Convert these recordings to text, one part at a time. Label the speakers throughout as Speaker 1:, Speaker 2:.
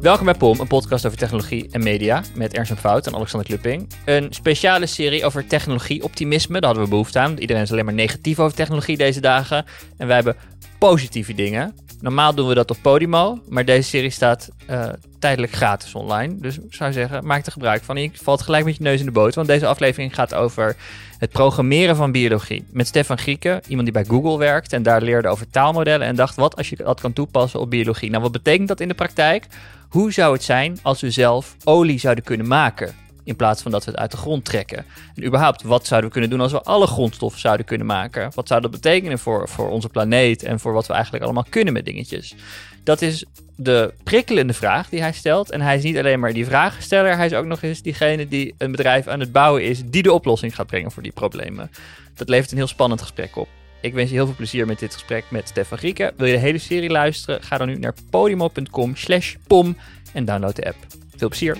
Speaker 1: Welkom bij POM, een podcast over technologie en media met Ernst Fout en Alexander Klupping. Een speciale serie over technologie-optimisme, daar hadden we behoefte aan. Iedereen is alleen maar negatief over technologie deze dagen. En wij hebben positieve dingen. Normaal doen we dat op Podimo, maar deze serie staat uh, tijdelijk gratis online. Dus ik zou zeggen, maak er gebruik van. Je valt gelijk met je neus in de boot, want deze aflevering gaat over het programmeren van biologie. Met Stefan Grieken, iemand die bij Google werkt en daar leerde over taalmodellen en dacht, wat als je dat kan toepassen op biologie? Nou, wat betekent dat in de praktijk? Hoe zou het zijn als we zelf olie zouden kunnen maken? In plaats van dat we het uit de grond trekken. En überhaupt, wat zouden we kunnen doen als we alle grondstoffen zouden kunnen maken? Wat zou dat betekenen voor, voor onze planeet en voor wat we eigenlijk allemaal kunnen met dingetjes? Dat is de prikkelende vraag die hij stelt. En hij is niet alleen maar die vragensteller, hij is ook nog eens diegene die een bedrijf aan het bouwen is die de oplossing gaat brengen voor die problemen. Dat levert een heel spannend gesprek op. Ik wens je heel veel plezier met dit gesprek met Stefan Grieken. Wil je de hele serie luisteren? Ga dan nu naar podimo.com slash pom en download de app. Veel plezier!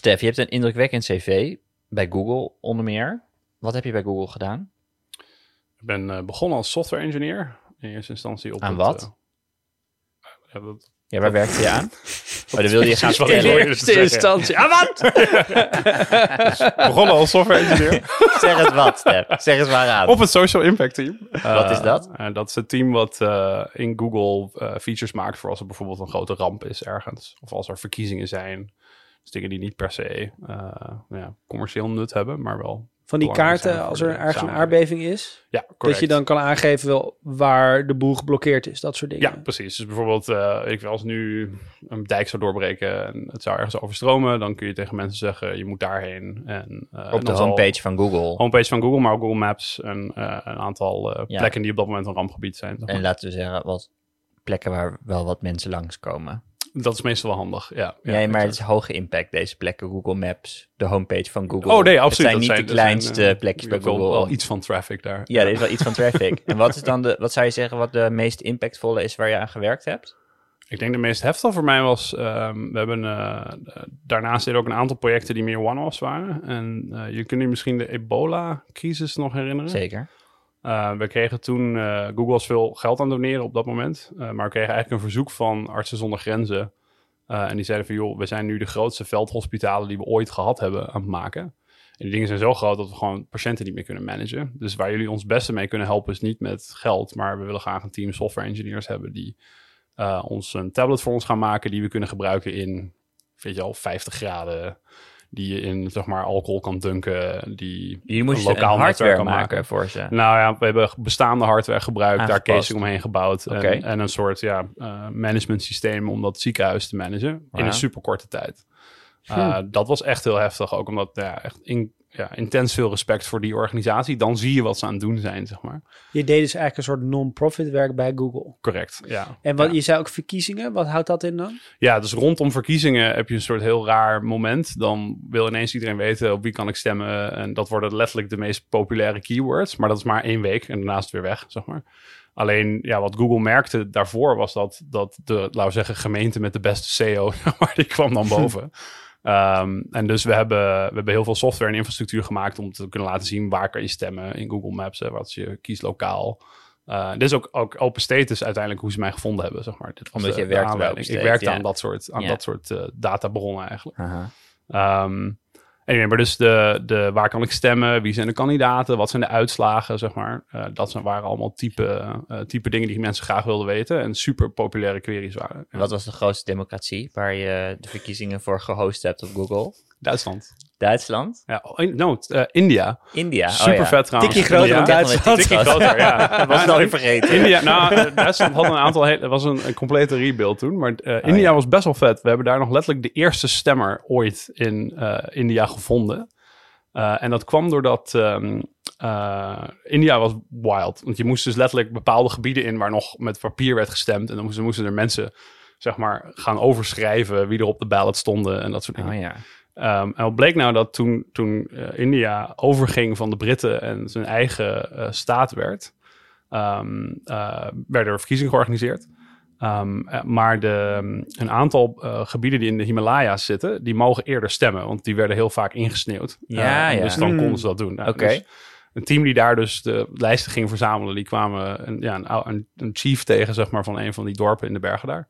Speaker 1: Stef, je hebt een indrukwekkend cv bij Google onder meer. Wat heb je bij Google gedaan?
Speaker 2: Ik ben uh, begonnen als software engineer. In eerste instantie op
Speaker 1: Aan
Speaker 2: het,
Speaker 1: wat?
Speaker 2: Uh, ja, dat...
Speaker 1: ja, waar werkte je aan? Oh, dan wilde je gaan vertellen.
Speaker 2: hoorde.
Speaker 3: In eerste instantie. Ah, wat?
Speaker 2: begonnen als software engineer
Speaker 1: zeg eens wat, Stef. Zeg eens waaraan.
Speaker 2: op het social impact team.
Speaker 1: Wat is dat?
Speaker 2: Uh, dat is het team wat uh, in Google uh, features maakt voor als er bijvoorbeeld een grote ramp is ergens. Of als er verkiezingen zijn. Dus dingen die niet per se nou ja, commercieel nut hebben, maar wel
Speaker 3: Van die kaarten, als er ergens een aardbeving is,
Speaker 2: Ja, correct.
Speaker 3: dat je dan kan aangeven wel waar de boel geblokkeerd is, dat soort dingen.
Speaker 2: Ja, precies. Dus bijvoorbeeld, uh, ik als nu een dijk zou doorbreken en het zou ergens overstromen, dan kun je tegen mensen zeggen, je moet daarheen. En, uh,
Speaker 1: Op de homepage van Google.
Speaker 2: Homepage van Google, maar ook Google Maps en uh, een aantal
Speaker 1: Ja.
Speaker 2: plekken die op dat moment een rampgebied zijn. zeg maar.
Speaker 1: En laten we zeggen, wat plekken waar wel wat mensen langskomen.
Speaker 2: Dat is meestal wel handig, ja. ja
Speaker 1: nee, maar het is hoge impact, deze plekken. Google Maps, de homepage van Google.
Speaker 2: Oh nee, absoluut.
Speaker 1: Het zijn
Speaker 2: Dat
Speaker 1: niet
Speaker 2: zijn-
Speaker 1: de
Speaker 2: dat zijn,
Speaker 1: kleinste
Speaker 2: eh,
Speaker 1: plekjes
Speaker 2: er
Speaker 1: bij Google.
Speaker 2: Wel iets van traffic daar.
Speaker 1: Ja, er is wel iets van traffic. en wat is dan de, wat zou je zeggen, wat de meest impactvolle is waar je aan gewerkt hebt?
Speaker 2: Ik denk de meest heftige voor mij was, ehm, we hebben eh, daarnaast er ook een aantal projecten die meer one-offs waren. En eh, je kunt je misschien de ebola-crisis nog herinneren.
Speaker 1: Zeker.
Speaker 2: Uh, we kregen toen, uh, Google was veel geld aan doneren op dat moment. Uh, maar we kregen eigenlijk een verzoek van Artsen zonder Grenzen. En die zeiden van, joh, we zijn nu de grootste veldhospitalen die we ooit gehad hebben aan het maken. En die dingen zijn zo groot dat we gewoon patiënten niet meer kunnen managen. Dus waar jullie ons beste mee kunnen helpen is niet met geld. Maar we willen graag een team software engineers hebben die ons een tablet voor ons gaan maken. Die we kunnen gebruiken in, weet je al, 50 graden. Die je in, zeg maar, alcohol kan dunken. Die
Speaker 1: moesten
Speaker 2: een lokaal
Speaker 1: een hardware maken,
Speaker 2: kan maken.
Speaker 1: voor ze.
Speaker 2: Nou ja, we hebben bestaande hardware gebruikt, daar casing omheen gebouwd. En, en een soort ja, uh, management systeem om dat ziekenhuis te managen in een super korte tijd. Uh, Dat was echt heel heftig, ook omdat ja, echt in, ja, intens veel respect voor die organisatie. Dan zie je wat ze aan het doen zijn, zeg maar.
Speaker 3: Je deed dus eigenlijk een soort non-profit werk bij Google.
Speaker 2: Correct, ja.
Speaker 3: En wat,
Speaker 2: ja.
Speaker 3: je zei ook verkiezingen, wat houdt dat in dan?
Speaker 2: Ja, dus rondom verkiezingen heb je een soort heel raar moment. Dan wil ineens iedereen weten op wie kan ik stemmen. En dat worden letterlijk de meest populaire keywords. Maar dat is maar één week en daarna is het weer weg, zeg maar. Alleen, ja, wat Google merkte daarvoor was dat, dat de, laten we zeggen, gemeente met de beste SEO, maar die kwam dan boven. Um, en dus we hebben, we hebben heel veel software en infrastructuur gemaakt om te kunnen laten zien waar kan je stemmen in Google Maps. Hè, wat je kiest lokaal. Uh, dit is ook, ook open status uiteindelijk hoe ze mij gevonden hebben, zeg maar. Dit was
Speaker 1: Omdat
Speaker 2: de-
Speaker 1: je werkte
Speaker 2: Ik werkte
Speaker 1: State,
Speaker 2: aan dat soort, aan dat soort uh, databronnen eigenlijk. Um, anyway, maar dus de, de, waar kan ik stemmen? Wie zijn de kandidaten? Wat zijn de uitslagen, zeg maar? Uh, dat zijn, waren allemaal type, uh, type dingen die mensen graag wilden weten. En super populaire queries waren.
Speaker 1: Wat was de grootste democratie waar je de verkiezingen voor gehost hebt op Google?
Speaker 2: Duitsland.
Speaker 1: Duitsland?
Speaker 2: Ja, oh, in- no, uh, India.
Speaker 1: India. Oh,
Speaker 2: super
Speaker 1: ja.
Speaker 2: vet trouwens.
Speaker 3: Tikje groter
Speaker 2: India.
Speaker 3: dan Duitsland.
Speaker 1: Tikje
Speaker 2: Tikje groter, ja.
Speaker 1: Dat was het al niet vergeten.
Speaker 2: India, nou, eh, Duitsland had een aantal, het was een, een complete rebuild toen, maar uh, India
Speaker 1: Oh, ja.
Speaker 2: was best wel vet. We hebben daar nog letterlijk de eerste stemmer ooit in uh, India gevonden. En dat kwam doordat um, uh, India was wild. Want je moest dus letterlijk bepaalde gebieden in waar nog met papier werd gestemd. En dan moesten, moesten er mensen, zeg maar, gaan overschrijven wie er op de ballot stonden en dat soort dingen.
Speaker 1: Oh ja.
Speaker 2: Um, en wat bleek nou dat toen, toen uh, India overging van de Britten en zijn eigen uh, staat werd, ehm, eh, werden er verkiezingen georganiseerd. Ehm, eh, maar de, een aantal eh, gebieden die in de Himalaya's zitten, die mogen eerder stemmen, want die werden heel vaak ingesneeuwd.
Speaker 1: Ja,
Speaker 2: Eh,
Speaker 1: ja.
Speaker 2: Dus dan
Speaker 3: Hmm.
Speaker 2: konden ze dat doen. Nou,
Speaker 1: Oké.
Speaker 2: dus een team die daar dus de lijsten ging verzamelen, die kwamen een, ja, een, ou- een, een chief tegen, zeg maar, van een van die dorpen in de bergen daar.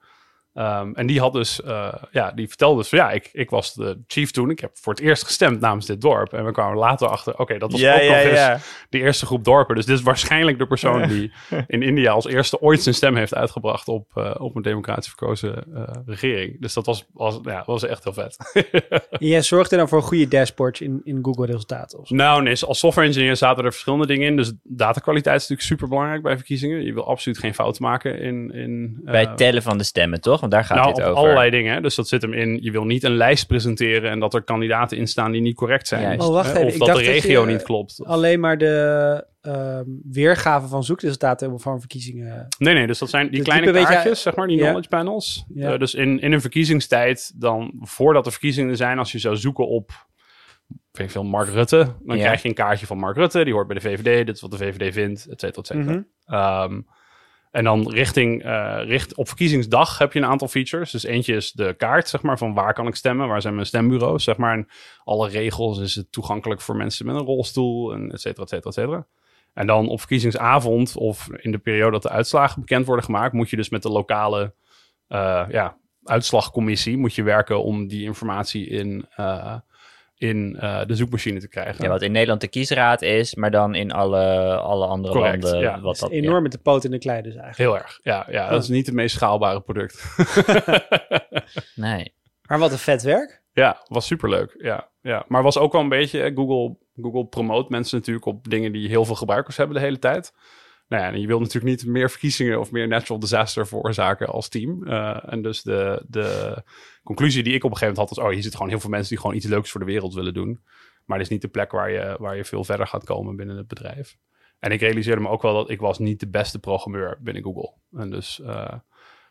Speaker 2: Ehm, en die had dus, eh, ja, die vertelde dus van ja, ik, ik was de chief toen. Ik heb voor het eerst gestemd namens dit dorp. En we kwamen later achter, oké, dat was ook nog eens de eerste groep dorpen. Dus dit is waarschijnlijk de persoon die in India als eerste ooit zijn stem heeft uitgebracht op, eh, op een democratisch verkozen eh, regering. Dus dat was, was, ja, was echt heel vet.
Speaker 3: En jij zorgde dan voor een goede dashboard in, in Google resultaten.
Speaker 2: nou, nee, als software engineer zaten er verschillende dingen in. Dus datakwaliteit is natuurlijk super belangrijk bij verkiezingen. Je wil absoluut geen fouten maken in. in eh,
Speaker 1: Bij het tellen van de stemmen, toch? Want daar gaat
Speaker 2: nou,
Speaker 1: dit
Speaker 2: op
Speaker 1: over.
Speaker 2: allerlei dingen. hè. Dus dat zit hem in. Je wil niet een lijst presenteren en dat er kandidaten in staan die niet correct zijn.
Speaker 1: Juist.
Speaker 3: Oh, wacht
Speaker 2: Hè,
Speaker 3: even.
Speaker 2: Of
Speaker 3: Ik
Speaker 2: dat
Speaker 3: dacht
Speaker 2: de
Speaker 3: dat je,
Speaker 2: regio niet klopt.
Speaker 3: Alleen maar de ehm, weergave van zoekresultaten hebben van verkiezingen.
Speaker 2: Nee, nee, dus dat zijn die kleine kaartjes, zeg maar, die knowledge panels. Eh, dus in, in een verkiezingstijd, dan voordat er verkiezingen zijn, als je zou zoeken op, weet ik veel, Mark Rutte, dan
Speaker 1: Ja.
Speaker 2: krijg je een kaartje van Mark Rutte, die hoort bij de VVD, dit is wat de VVD vindt, et cetera, et cetera.
Speaker 3: Mhm.
Speaker 2: Ehm, en dan richting, eh, richt, op verkiezingsdag heb je een aantal features. Dus eentje is de kaart, zeg maar, van waar kan ik stemmen? Waar zijn mijn stembureaus, zeg maar. En alle regels is het toegankelijk voor mensen met een rolstoel, en et cetera, et cetera, et cetera. En dan op verkiezingsavond of in de periode dat de uitslagen bekend worden gemaakt, moet je dus met de lokale eh, ja, uitslagcommissie moet je werken om die informatie in, eh, in eh, de zoekmachine te krijgen.
Speaker 1: Ja, wat in Nederland de kiesraad is, maar dan in alle, alle andere
Speaker 2: Correct,
Speaker 1: landen.
Speaker 2: ja.
Speaker 1: Wat dat,
Speaker 3: Enorm met de poot in de klei dus eigenlijk.
Speaker 2: Heel erg. Ja, ja, dat is niet het meest schaalbare product.
Speaker 1: ja. Nee.
Speaker 3: Maar wat een vet werk.
Speaker 2: Ja, was superleuk. Ja, ja. Maar was ook wel een beetje... eh, Google, Google promoot mensen natuurlijk op dingen die heel veel gebruikers hebben de hele tijd. Nou ja, en je wilt natuurlijk niet meer verkiezingen of meer natural disaster veroorzaken als team. Eh, en dus de, de conclusie die ik op een gegeven moment had was... oh, hier zitten gewoon heel veel mensen die gewoon iets leuks voor de wereld willen doen. Maar dit is niet de plek waar je, waar je veel verder gaat komen binnen het bedrijf. En ik realiseerde me ook wel dat ik was niet de beste programmeur binnen Google. En dus... eh,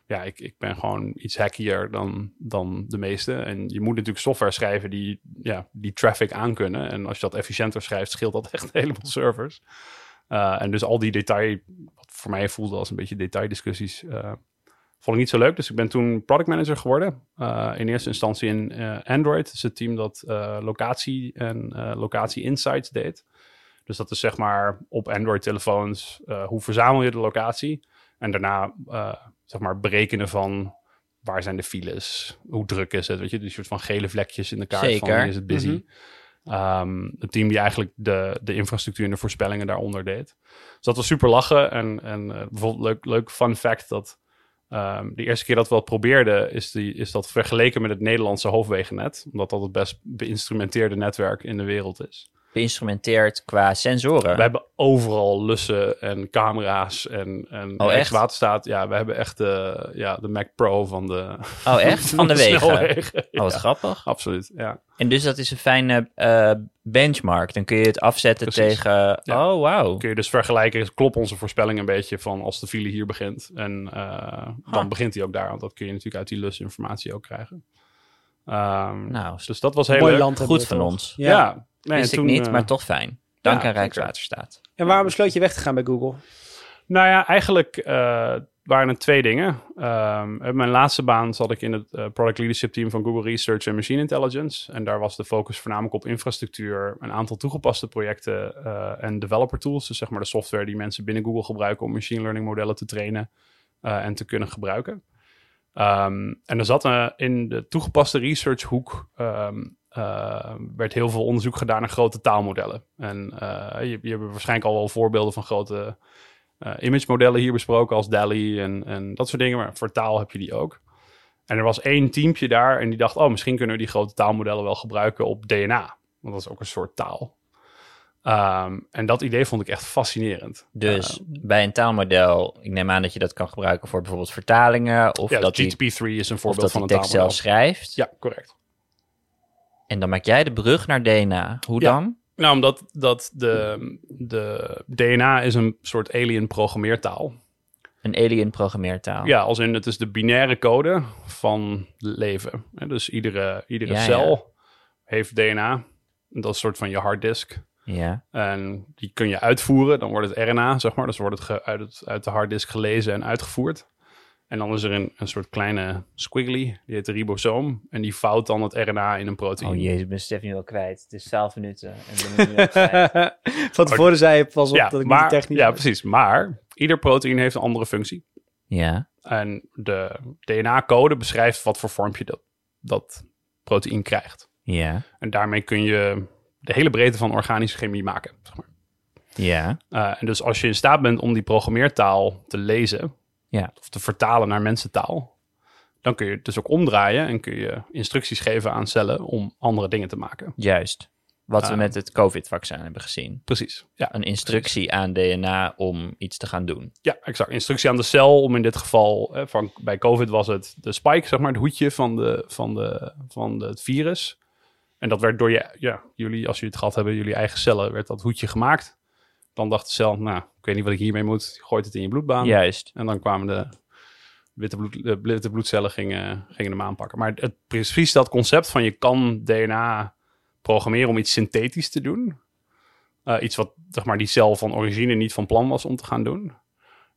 Speaker 2: ja, ik, ik ben gewoon iets hackier dan, dan de meeste. En je moet natuurlijk software schrijven die, ja, die traffic aankunnen. En als je dat efficiënter schrijft, scheelt dat echt heleboel servers. Uh, en dus al die detail, wat voor mij voelde als een beetje detaildiscussies, uh, vond ik niet zo leuk. Dus ik ben toen product manager geworden. Uh, in eerste instantie in Android. Dat is het team dat locatie en locatie insights deed. Dus dat is zeg maar op Android-telefoons, hoe verzamel je de locatie? En daarna zeg maar berekenen van waar zijn de files, hoe druk is het, weet je, die soort van gele vlekjes in de kaart
Speaker 1: Zeker.
Speaker 2: van is het busy.
Speaker 3: Mhm.
Speaker 2: Um, het team die eigenlijk de, de infrastructuur en de voorspellingen daaronder deed. Dus dat was super lachen. En, en uh, bijvoorbeeld leuk, leuk fun fact dat um, de eerste keer dat we dat probeerden, is, die, is dat vergeleken met het Nederlandse hoofdwegennet. Omdat dat het best beïnstrumenteerde netwerk in de wereld is.
Speaker 1: Beïnstrumenteerd qua sensoren.
Speaker 2: We hebben overal lussen en camera's en, en
Speaker 1: Oh, echt?
Speaker 2: Waterstaat. Ja, we hebben echt de, ja, de Mac Pro van de,
Speaker 1: Oh, echt? Van de wegen? Oh, wat
Speaker 2: Ja,
Speaker 1: grappig.
Speaker 2: absoluut, ja.
Speaker 1: En dus dat is een fijne eh, benchmark. Dan kun je het afzetten
Speaker 2: Precies.
Speaker 1: tegen...
Speaker 2: Ja.
Speaker 1: Oh, wauw.
Speaker 2: kun je dus vergelijken, klopt onze voorspelling een beetje van als de file hier begint. En eh, dan begint hij ook daar, want dat kun je natuurlijk uit die lusinformatie ook krijgen. Ehm,
Speaker 1: Nou,
Speaker 2: dus dat was heel
Speaker 3: Mooi
Speaker 2: leuk.
Speaker 3: land hebben
Speaker 1: goed van ons.
Speaker 3: Ja.
Speaker 2: Ja, nee,
Speaker 1: Wist ik niet,
Speaker 2: eh,
Speaker 1: maar toch fijn. Dank
Speaker 2: ja,
Speaker 1: aan Rijkswaterstaat.
Speaker 3: En waarom besloot je weg te gaan bij Google?
Speaker 2: Nou ja, eigenlijk eh, waren het twee dingen. Ehm, in mijn laatste baan zat ik in het eh, product leadership team van Google Research en Machine Intelligence. En daar was de focus voornamelijk op infrastructuur, een aantal toegepaste projecten eh, en developer tools. Dus zeg maar de software die mensen binnen Google gebruiken om machine learning modellen te trainen eh, en te kunnen gebruiken. Ehm, en er zat eh, in de toegepaste research hoek ehm, eh, werd heel veel onderzoek gedaan naar grote taalmodellen. En eh, je, je hebt waarschijnlijk al wel voorbeelden van grote image modellen hier besproken als DALI en, en dat soort dingen. Maar voor taal heb je die ook. En er was één teampje daar en die dacht, oh, misschien kunnen we die grote taalmodellen wel gebruiken op DNA. Want dat is ook een soort taal. Ehm, en dat idee vond ik echt fascinerend.
Speaker 1: Dus
Speaker 2: Uh,
Speaker 1: bij een taalmodel, ik neem aan dat je dat kan gebruiken voor bijvoorbeeld vertalingen. Of
Speaker 2: ja,
Speaker 1: dat die,
Speaker 2: GTP3 is een
Speaker 1: of
Speaker 2: voorbeeld
Speaker 1: dat
Speaker 2: van
Speaker 1: die
Speaker 2: een
Speaker 1: tekst
Speaker 2: taalmodel.
Speaker 1: zelf schrijft.
Speaker 2: Ja, correct.
Speaker 1: En dan maak jij de brug naar DNA. Hoe
Speaker 2: Ja.
Speaker 1: dan?
Speaker 2: Nou, omdat dat de, de DNA is een soort alien programmeertaal.
Speaker 1: Een alien programmeertaal.
Speaker 2: Ja, als in het is de binaire code van leven. En dus iedere, iedere
Speaker 1: Ja,
Speaker 2: cel heeft DNA. Dat is een soort van je harddisk.
Speaker 1: Ja.
Speaker 2: En die kun je uitvoeren. Dan wordt het RNA, zeg maar. Dus wordt het ge- uit, het, uit de harddisk gelezen en uitgevoerd. En dan is er een, een soort kleine squiggly, die heet de ribosoom. En die vouwt dan het RNA in een proteïne.
Speaker 1: Oh jezus, ik ben Stef nu wel kwijt. Het is 12 minuten. En ben al.
Speaker 3: Van tevoren zei je pas op
Speaker 2: ja,
Speaker 3: dat ik
Speaker 2: maar,
Speaker 3: niet technisch
Speaker 2: Ja, precies. Maar ieder proteïne heeft een andere functie.
Speaker 1: ja.
Speaker 2: En de DNA-code beschrijft wat voor vormpje dat, dat proteïne krijgt.
Speaker 1: Ja.
Speaker 2: En daarmee kun je de hele breedte van organische chemie maken. Zeg maar.
Speaker 1: Ja.
Speaker 2: Eh, en dus als je in staat bent om die programmeertaal te lezen,
Speaker 1: Ja.
Speaker 2: of te vertalen naar mensentaal, dan kun je het dus ook omdraaien en kun je instructies geven aan cellen om andere dingen te maken.
Speaker 1: Juist. Wat we
Speaker 2: Ah.
Speaker 1: met het COVID-vaccin hebben gezien.
Speaker 2: Precies. Ja,
Speaker 1: Een instructie aan DNA om iets te gaan doen.
Speaker 2: ja exact. Instructie aan de cel om in dit geval, eh, van, bij COVID was het de spike, zeg maar, het hoedje van, de, van, de, van het virus. En dat werd door je, ja, jullie, als jullie het gehad hebben, jullie eigen cellen, werd dat hoedje gemaakt. Dan dacht de cel, nou, ik weet niet wat ik hiermee moet. Je gooit het in je bloedbaan.
Speaker 1: Juist.
Speaker 2: En dan kwamen de witte, bloed, de witte bloedcellen gingen, gingen hem aanpakken. Maar het, precies dat concept van je kan DNA programmeren om iets synthetisch te doen. Eh, iets wat zeg maar, die cel van origine niet van plan was om te gaan doen.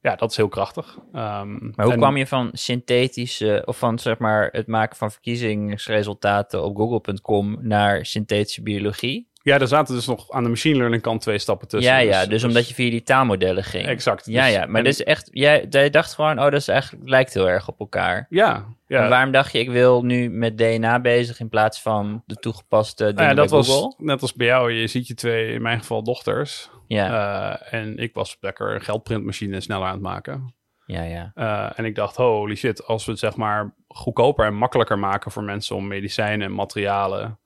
Speaker 2: Ja, dat is heel krachtig. Ehm,
Speaker 1: Maar hoe
Speaker 2: en-
Speaker 1: kwam je van synthetische, of van zeg maar het maken van verkiezingsresultaten op google.com naar synthetische biologie?
Speaker 2: Ja, er zaten dus nog aan de machine learning kant twee stappen tussen.
Speaker 1: ja, ja, dus, omdat je via die taalmodellen ging.
Speaker 2: Exact.
Speaker 1: Ja,
Speaker 2: Dus-
Speaker 1: ja, maar
Speaker 2: en-
Speaker 1: dus echt, jij, jij dacht gewoon, oh, dat is eigenlijk, lijkt heel erg op elkaar.
Speaker 2: Ja, ja.
Speaker 1: En waarom dacht je, ik wil nu met DNA bezig in plaats van de toegepaste dingen
Speaker 2: Nou ja, dat was
Speaker 1: Google?
Speaker 2: net als bij jou. Je ziet je twee, in mijn geval, dochters.
Speaker 1: Ja,
Speaker 2: Eh, en ik was lekker een geldprintmachine sneller aan het maken.
Speaker 1: ja, ja.
Speaker 2: Eh, en ik dacht, holy shit, als we het zeg maar goedkoper en makkelijker maken voor mensen om medicijnen en materialen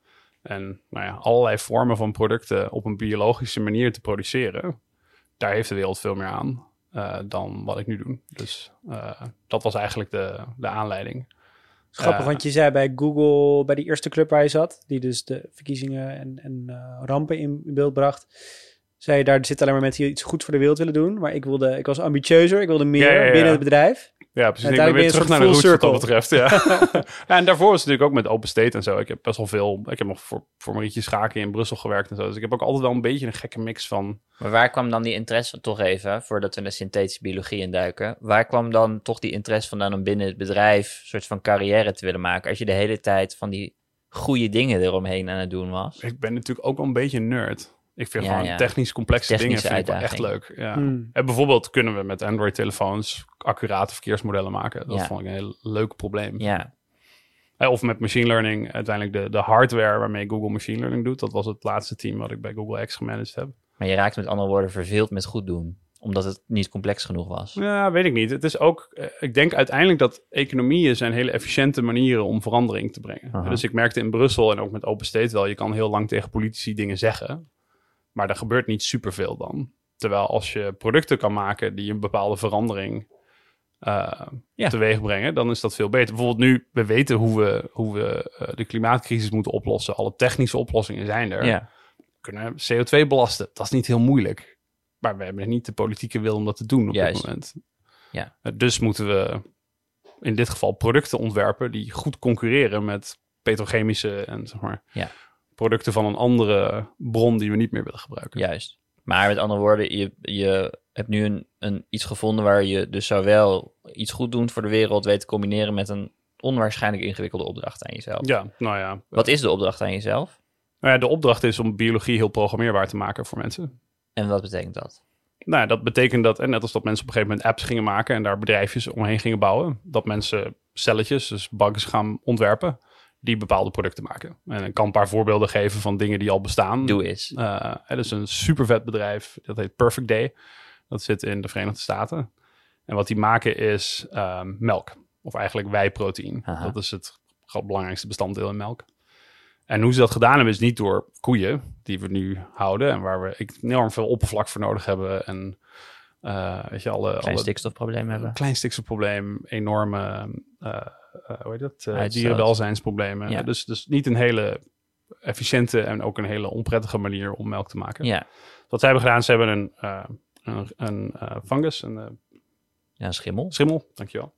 Speaker 2: en nou ja, allerlei vormen van producten op een biologische manier te produceren, daar heeft de wereld veel meer aan eh, dan wat ik nu doe. Dus eh, dat was eigenlijk de, de aanleiding.
Speaker 3: Grappig,
Speaker 2: Eh,
Speaker 3: want je zei bij Google, bij die eerste club waar je zat, die dus de verkiezingen en, en rampen in, beeld bracht, zei je daar zitten alleen maar mensen die iets goed voor de wereld willen doen. Maar ik, wilde, ik was ambitieuzer, ik wilde meer
Speaker 2: Ja, ja, ja.
Speaker 3: binnen het bedrijf.
Speaker 2: Ja, precies. Ik ben weer terug
Speaker 3: een
Speaker 2: naar de
Speaker 3: soort
Speaker 2: roots
Speaker 3: full
Speaker 2: wat dat betreft. Ja. ja, en daarvoor was het natuurlijk ook met Open State en zo. Ik heb best wel veel... Ik heb nog voor, voor Marietje Schaken in Brussel gewerkt en zo. Dus ik heb ook altijd wel een beetje een gekke mix van...
Speaker 1: Maar waar kwam dan die interesse, toch even, voordat we naar synthetische biologie induiken, waar kwam dan toch die interesse vandaan om binnen het bedrijf een soort van carrière te willen maken, als je de hele tijd van die goede dingen eromheen aan het doen was?
Speaker 2: Ik ben natuurlijk ook wel een beetje nerd. Ik vind
Speaker 1: Ja,
Speaker 2: gewoon
Speaker 1: ja.
Speaker 2: technisch complexe
Speaker 1: Technische
Speaker 2: dingen vind ik wel echt leuk. Ja.
Speaker 3: Hmm.
Speaker 2: En bijvoorbeeld kunnen we met Android-telefoons accurate verkeersmodellen maken. Dat
Speaker 1: Ja.
Speaker 2: vond ik een heel leuk probleem.
Speaker 1: Ja,
Speaker 2: Of met machine learning, uiteindelijk de, de hardware waarmee Google machine learning doet. Dat was het laatste team wat ik bij Google X gemanaged heb.
Speaker 1: maar je raakt met andere woorden verveeld met goed doen, omdat het niet complex genoeg was.
Speaker 2: Ja, weet ik niet. Het is ook, eh, ik denk uiteindelijk dat economieën zijn hele efficiënte manieren om verandering te brengen.
Speaker 1: Aha.
Speaker 2: Dus ik merkte in Brussel en ook met Open State wel, je kan heel lang tegen politici dingen zeggen, maar er gebeurt niet superveel dan. Terwijl als je producten kan maken die een bepaalde verandering
Speaker 1: Ja.
Speaker 2: teweeg brengen, dan is dat veel beter. Bijvoorbeeld nu, we weten hoe we, hoe we eh, de klimaatcrisis moeten oplossen. Alle technische oplossingen zijn er.
Speaker 1: Ja,
Speaker 2: We kunnen CO2 belasten. Dat is niet heel moeilijk. Maar we hebben niet de politieke wil om dat te doen op
Speaker 1: Juist.
Speaker 2: dit moment.
Speaker 1: Ja.
Speaker 2: Eh, Dus moeten we in dit geval producten ontwerpen die goed concurreren met petrochemische en zeg maar
Speaker 1: Ja.
Speaker 2: Producten van een andere bron die we niet meer willen gebruiken.
Speaker 1: juist. Maar met andere woorden, je, je hebt nu een, een, iets gevonden waar je dus zowel iets goed doen voor de wereld weet te combineren met een onwaarschijnlijk ingewikkelde opdracht aan jezelf.
Speaker 2: Ja, nou ja.
Speaker 1: Wat is de opdracht aan jezelf?
Speaker 2: Nou ja, de opdracht is om biologie heel programmeerbaar te maken voor mensen.
Speaker 1: En wat betekent dat?
Speaker 2: Nou, ja, dat betekent dat, en net als dat mensen op een gegeven moment apps gingen maken en daar bedrijfjes omheen gingen bouwen, dat mensen celletjes, dus bugs gaan ontwerpen, die bepaalde producten maken. En ik kan een paar voorbeelden geven van dingen die al bestaan.
Speaker 1: Doe eens.
Speaker 2: Eh, er is een super vet bedrijf, dat heet Perfect Day. Dat zit in de Verenigde Staten. En wat die maken is ehm, melk, of eigenlijk wijproteïne.
Speaker 1: Aha.
Speaker 2: Dat is het belangrijkste bestanddeel in melk. En hoe ze dat gedaan hebben is niet door koeien, die we nu houden en waar we enorm veel oppervlak voor nodig hebben. En eh, weet je, alle,
Speaker 1: Klein
Speaker 2: alle
Speaker 1: stikstofprobleem hebben.
Speaker 2: klein stikstofprobleem, enorme eh, hoe heet dat? Eh, dierenwelzijnsproblemen.
Speaker 1: Ja.
Speaker 2: Dus, dus niet een hele efficiënte en ook een hele onprettige manier om melk te maken.
Speaker 1: Ja,
Speaker 2: Wat zij hebben gedaan, ze hebben een, eh, een, een eh, fungus, een eh,
Speaker 1: ja een schimmel.
Speaker 2: schimmel, dankjewel.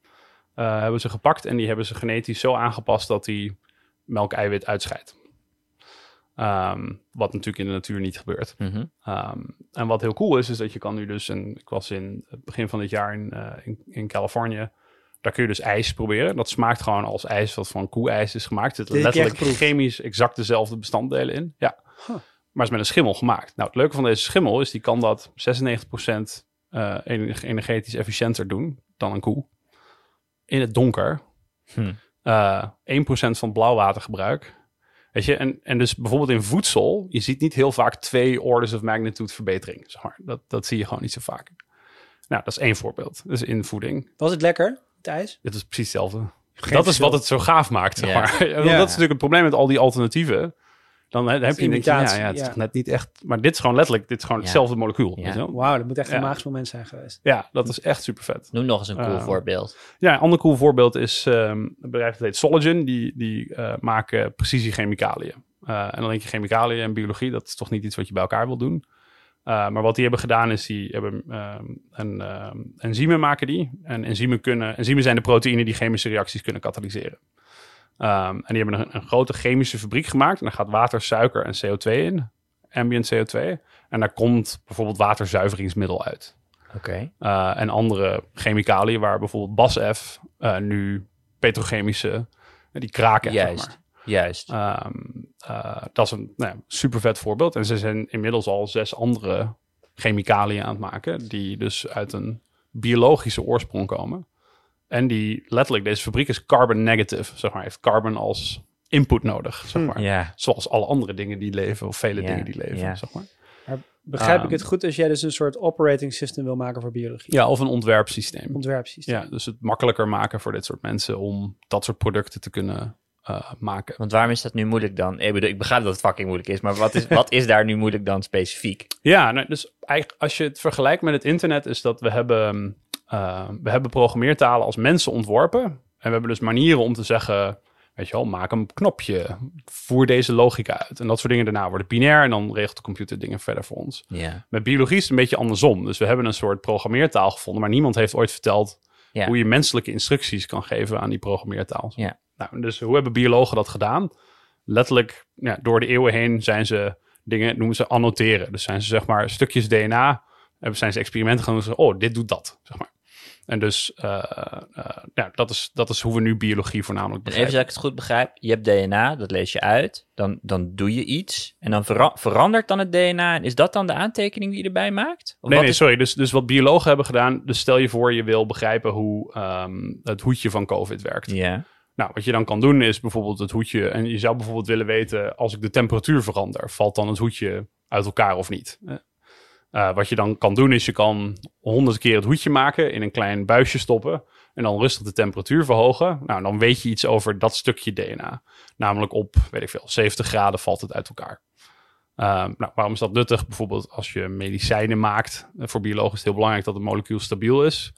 Speaker 2: eh hebben ze gepakt en die hebben ze genetisch zo aangepast dat die melkeiwit uitscheidt. Ehm, wat natuurlijk in de natuur niet gebeurt.
Speaker 1: Mhm.
Speaker 2: Ehm, en wat heel cool is, is dat je kan nu dus... En ik was in het begin van dit jaar in, eh, in, in Californië. Daar kun je dus ijs proberen. Dat smaakt gewoon als ijs wat van koe-ijs is gemaakt. Er
Speaker 3: Dit
Speaker 2: zitten letterlijk chemisch exact dezelfde bestanddelen in. Ja.
Speaker 3: Huh.
Speaker 2: Maar is met een schimmel gemaakt. Nou, het leuke van deze schimmel is... die kan dat 96% eh, ener- energetisch efficiënter doen dan een koe. In het donker.
Speaker 1: Hm.
Speaker 2: Eh 1% van blauwwatergebruik. Weet je, en, en dus bijvoorbeeld in voedsel, je ziet niet heel vaak twee orders of magnitude verbetering. Zeg maar. dat, dat zie je gewoon niet zo vaak. Nou, dat is één voorbeeld. Dus in voeding.
Speaker 3: Was het lekker, het ijs?
Speaker 2: Dit is precies hetzelfde.
Speaker 3: Geen
Speaker 2: dat is wat het zo gaaf maakt, zeg
Speaker 1: Ja.
Speaker 2: maar. Want
Speaker 3: Ja.
Speaker 2: Dat is natuurlijk het probleem met al die alternatieven. Dan he- heb je ja,
Speaker 3: imitatie,
Speaker 2: ja, het is
Speaker 3: ja.
Speaker 2: net niet echt... Maar dit is gewoon letterlijk, dit is gewoon
Speaker 1: Ja.
Speaker 2: hetzelfde molecuul.
Speaker 3: Wauw, dat moet echt een
Speaker 2: Ja.
Speaker 3: magisch moment zijn geweest.
Speaker 2: Ja, dat is echt super vet.
Speaker 1: Noem nog eens een cool
Speaker 2: Eh,
Speaker 1: voorbeeld.
Speaker 2: Ja, een ander cool voorbeeld is ehm, een bedrijf dat heet Sologen. Die, die eh, maken precisiechemicaliën. Eh en dan denk je chemicaliën en biologie, dat is toch niet iets wat je bij elkaar wil doen. Eh, maar wat die hebben gedaan is, die hebben ehm, een ehm, enzymen maken die. En enzymen, kunnen, enzymen zijn de proteïnen die chemische reacties kunnen katalyseren. Ehm, en die hebben een, een grote chemische fabriek gemaakt. En daar gaat water, suiker en CO2 in. Ambient CO2. En daar komt bijvoorbeeld waterzuiveringsmiddel uit.
Speaker 1: Oké.
Speaker 2: Uh, en andere chemicaliën, waar bijvoorbeeld BASF uh, nu petrochemische, die kraken.
Speaker 1: Juist.
Speaker 2: Zeg
Speaker 1: Juist.
Speaker 2: maar. um, uh, dat is een nou ja, super vet voorbeeld. En ze zijn inmiddels al zes andere chemicaliën aan het maken, die dus uit een biologische oorsprong komen. En die letterlijk, deze fabriek is carbon negative, zeg maar, heeft carbon als input nodig, zeg maar.
Speaker 1: Ja.
Speaker 2: Zoals alle andere dingen die leven, of vele dingen die leven, zeg maar.
Speaker 3: Begrijp ik
Speaker 2: Ehm.
Speaker 3: het goed als jij dus een soort operating system wil maken voor biologie?
Speaker 2: Ja, of een ontwerpsysteem.
Speaker 3: Ontwerpsysteem.
Speaker 2: Ja, dus het makkelijker maken voor dit soort mensen om dat soort producten te kunnen uh, maken.
Speaker 1: Want waarom is dat nu moeilijk dan? Ik, bedoel, ik begrijp dat het fucking moeilijk is, maar wat is, wat is daar nu moeilijk dan specifiek?
Speaker 2: Ja, nou, dus eigenlijk als je het vergelijkt met het internet, is dat we hebben, uh, we hebben programmeertalen als mensen ontworpen. En we hebben dus manieren om te zeggen, weet je wel, maak een knopje, voer deze logica uit. En dat soort dingen daarna worden binair en dan regelt de computer dingen verder voor ons. Met biologie is het een beetje andersom. Dus we hebben een soort programmeertaal gevonden, maar niemand heeft ooit verteld hoe je menselijke instructies kan geven aan die programmeertaal.
Speaker 1: Ja.
Speaker 2: Nou, dus hoe hebben biologen dat gedaan? Letterlijk, ja, door de eeuwen heen zijn ze dingen, noemen ze annoteren. Dus zijn ze zeg maar stukjes DNA, hebben zijn ze experimenten gaan doen. Ze, oh, dit doet dat, zeg maar. En dus, uh, uh, ja, dat is, dat is hoe we nu biologie voornamelijk
Speaker 1: En even
Speaker 2: begrijpen.
Speaker 1: zodat ik het goed begrijp, je hebt DNA, dat lees je uit, dan, dan doe je iets en dan vera- verandert dan het DNA. En is dat dan de aantekening die je erbij maakt? Of
Speaker 2: Nee, nee,
Speaker 1: is-
Speaker 2: sorry. Dus, dus wat biologen hebben gedaan, dus stel je voor je wil begrijpen hoe um, het hoedje van COVID werkt.
Speaker 1: Ja.
Speaker 2: Nou, wat je dan kan doen is bijvoorbeeld het hoedje. En je zou bijvoorbeeld willen weten, als ik de temperatuur verander, valt dan het hoedje uit elkaar of niet? Uh, wat je dan kan doen is je kan honderd keer het hoedje maken, in een klein buisje stoppen en dan rustig de temperatuur verhogen. Nou, dan weet je iets over dat stukje DNA. Namelijk op, weet ik veel, 70 graden valt het uit elkaar. Uh, nou, waarom is dat nuttig? Bijvoorbeeld als je medicijnen maakt. Voor biologen is het heel belangrijk dat het molecuul stabiel is.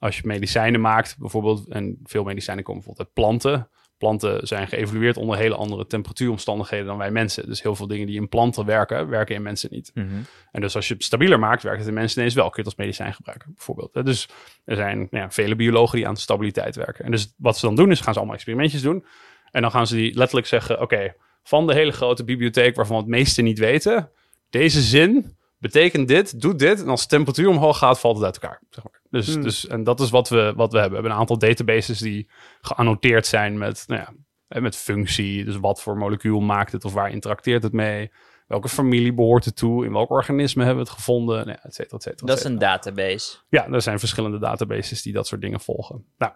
Speaker 2: Als je medicijnen maakt, bijvoorbeeld, en veel medicijnen komen bijvoorbeeld uit planten. Planten zijn geëvolueerd onder hele andere temperatuuromstandigheden dan wij mensen. Dus heel veel dingen die in planten werken, werken in mensen niet.
Speaker 1: Mm -hmm.
Speaker 2: En dus als je het stabieler maakt, werkt het in mensen ineens wel. Kun je het als medicijn gebruiken, bijvoorbeeld. Dus er zijn ja, vele biologen die aan stabiliteit werken. En dus wat ze dan doen, is gaan ze allemaal experimentjes doen. En dan gaan ze die letterlijk zeggen, oké, okay, van de hele grote bibliotheek waarvan we het meeste niet weten, deze zin betekent dit, doet dit. En als de temperatuur omhoog gaat, valt het uit elkaar. Zeg maar. Dus,
Speaker 3: Hmm.
Speaker 2: dus, en dat is wat we, wat we hebben. We hebben een aantal databases die geannoteerd zijn met, nou ja, met functie. Dus wat voor molecuul maakt het of waar interacteert het mee? Welke familie behoort het toe? In welk organisme hebben we het gevonden? Nou, et cetera, et cetera,
Speaker 1: Dat is een database.
Speaker 2: Ja, er zijn verschillende databases die dat soort dingen volgen. Nou,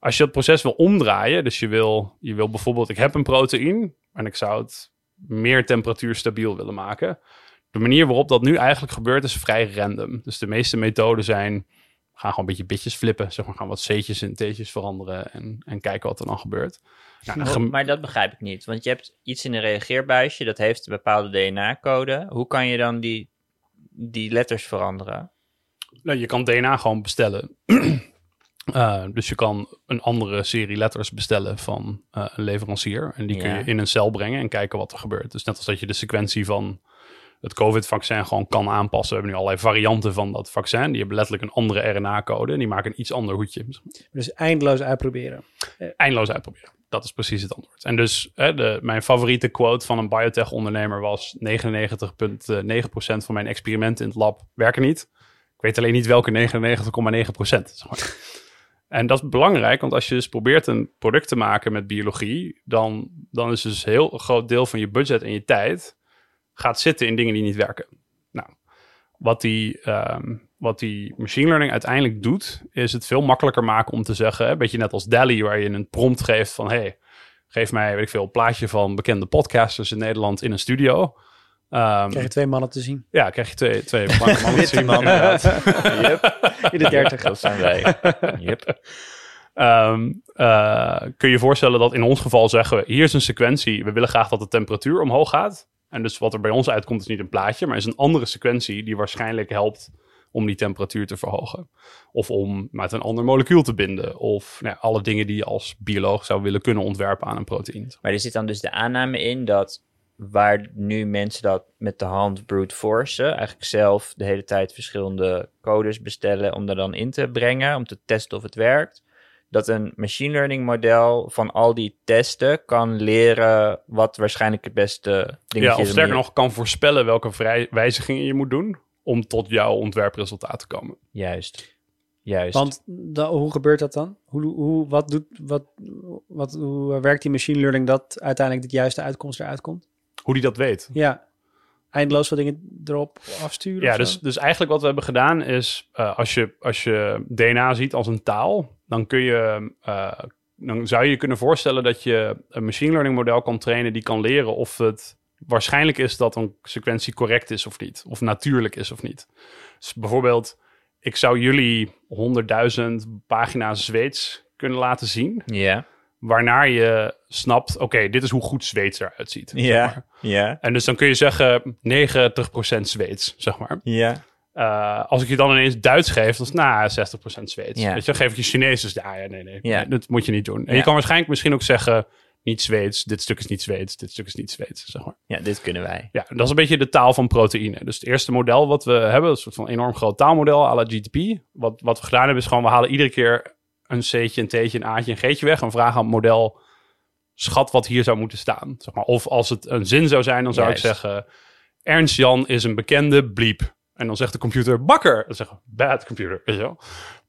Speaker 2: als je het proces wil omdraaien, dus je wil, je wil bijvoorbeeld, ik heb een proteïne en ik zou het meer temperatuur stabiel willen maken. De manier waarop dat nu eigenlijk gebeurt is vrij random. Dus de meeste methoden zijn, gaan gewoon een beetje bitjes flippen. Zeg maar, gaan wat C'tjes en T'tjes veranderen en, en kijken wat er dan gebeurt.
Speaker 1: Nou, maar, maar dat begrijp ik niet. Want je hebt iets in een reageerbuisje, dat heeft een bepaalde DNA-code. Hoe kan je dan die, die letters veranderen?
Speaker 2: Nou, je kan DNA gewoon bestellen. Uh, dus je kan een andere serie letters bestellen van uh, een leverancier. En die kun je in een cel brengen en kijken wat er gebeurt. Dus net als dat je de sequentie van het COVID-vaccin gewoon kan aanpassen. We hebben nu allerlei varianten van dat vaccin. Die hebben letterlijk een andere RNA-code. En die maken een iets ander hoedje.
Speaker 3: Dus eindeloos uitproberen.
Speaker 2: Eindeloos uitproberen. Dat is precies het antwoord. En dus hè, de, mijn favoriete quote van een biotech-ondernemer was... 99,9% van mijn experimenten in het lab werken niet. Ik weet alleen niet welke 99,9%. Zeg maar. En dat is belangrijk, want als je dus probeert een product te maken met biologie... dan, dan is dus een heel groot deel van je budget en je tijd... gaat zitten in dingen die niet werken. Nou, wat die, ehm, wat die machine learning uiteindelijk doet, is het veel makkelijker maken om te zeggen, een beetje net als DALI, waar je een prompt geeft van, hey, geef mij, weet ik veel, een plaatje van bekende podcasters in Nederland in een studio. Ehm,
Speaker 3: Krijg je twee mannen te zien.
Speaker 2: ja, krijg je twee, twee mannen te zien.
Speaker 1: mannen. Yep,
Speaker 3: In de dertig.
Speaker 1: dat zijn wij. Yep.
Speaker 2: Ehm, eh, kun je je voorstellen dat in ons geval zeggen we, hier is een sequentie, we willen graag dat de temperatuur omhoog gaat. En dus wat er bij ons uitkomt is niet een plaatje, maar is een andere sequentie die waarschijnlijk helpt om die temperatuur te verhogen. Of om met een ander molecuul te binden. Of nou, alle dingen die je als bioloog zou willen kunnen ontwerpen aan een proteïne.
Speaker 1: Maar er zit dan dus de aanname in dat waar nu mensen dat met de hand brute forcen, eigenlijk zelf de hele tijd verschillende codes bestellen om er dan in te brengen, om te testen of het werkt, dat een machine learning model van al die testen kan leren wat waarschijnlijk het beste
Speaker 2: Ja,
Speaker 1: is.
Speaker 2: of
Speaker 1: om
Speaker 2: sterker nog, kan voorspellen welke vrij- wijzigingen je moet doen om tot jouw ontwerpresultaat te komen.
Speaker 1: Juist. Juist.
Speaker 3: Want da- hoe gebeurt dat dan? Hoe, hoe, wat doet, wat, wat, hoe werkt die machine learning dat uiteindelijk de juiste uitkomst eruit komt?
Speaker 2: Hoe die dat weet.
Speaker 3: Ja, eindeloos wat dingen erop afsturen?
Speaker 2: Ja,
Speaker 3: of zo?
Speaker 2: dus, dus eigenlijk wat we hebben gedaan is, eh, als, je, als je DNA ziet als een taal, dan kun je, eh, dan zou je je kunnen voorstellen dat je een machine learning model kan trainen die kan leren of het waarschijnlijk is dat een sequentie correct is of niet, of natuurlijk is of niet. Dus bijvoorbeeld, ik zou jullie 100.000 pagina's Zweeds kunnen laten zien,
Speaker 1: Ja.
Speaker 2: waarna je snapt, oké, dit is hoe goed Zweeds eruit ziet. zeg maar.
Speaker 1: Ja. Ja.
Speaker 2: En dus dan kun je zeggen 90% Zweeds, zeg maar.
Speaker 1: Ja.
Speaker 2: Uh, als ik je dan ineens Duits geef, dan is het nou 60% Zweeds.
Speaker 1: Ja.
Speaker 2: Weet je, dan geef ik je Chinees, dus ja, ja nee, nee,
Speaker 1: Ja.
Speaker 2: nee, dat moet je niet doen. En je kan waarschijnlijk misschien ook zeggen, niet Zweeds, dit stuk is niet Zweeds, dit stuk is niet Zweeds, zeg maar.
Speaker 1: Ja, dit kunnen wij.
Speaker 2: Ja, dat is een beetje de taal van proteïne. Dus het eerste model wat we hebben, een soort van enorm groot taalmodel à la GTP. Wat, wat we gedaan hebben, is gewoon, we halen iedere keer een C'tje, een T'tje, een A'tje, een G'tje weg en vragen aan het model, schat wat hier zou moeten staan. Zeg maar. Of als het een zin zou zijn, dan zou
Speaker 1: Juist.
Speaker 2: ik zeggen, Ernst Jan is een bekende bliep. En dan zegt de computer bakker. Dan zeggen bad computer, weet je wel.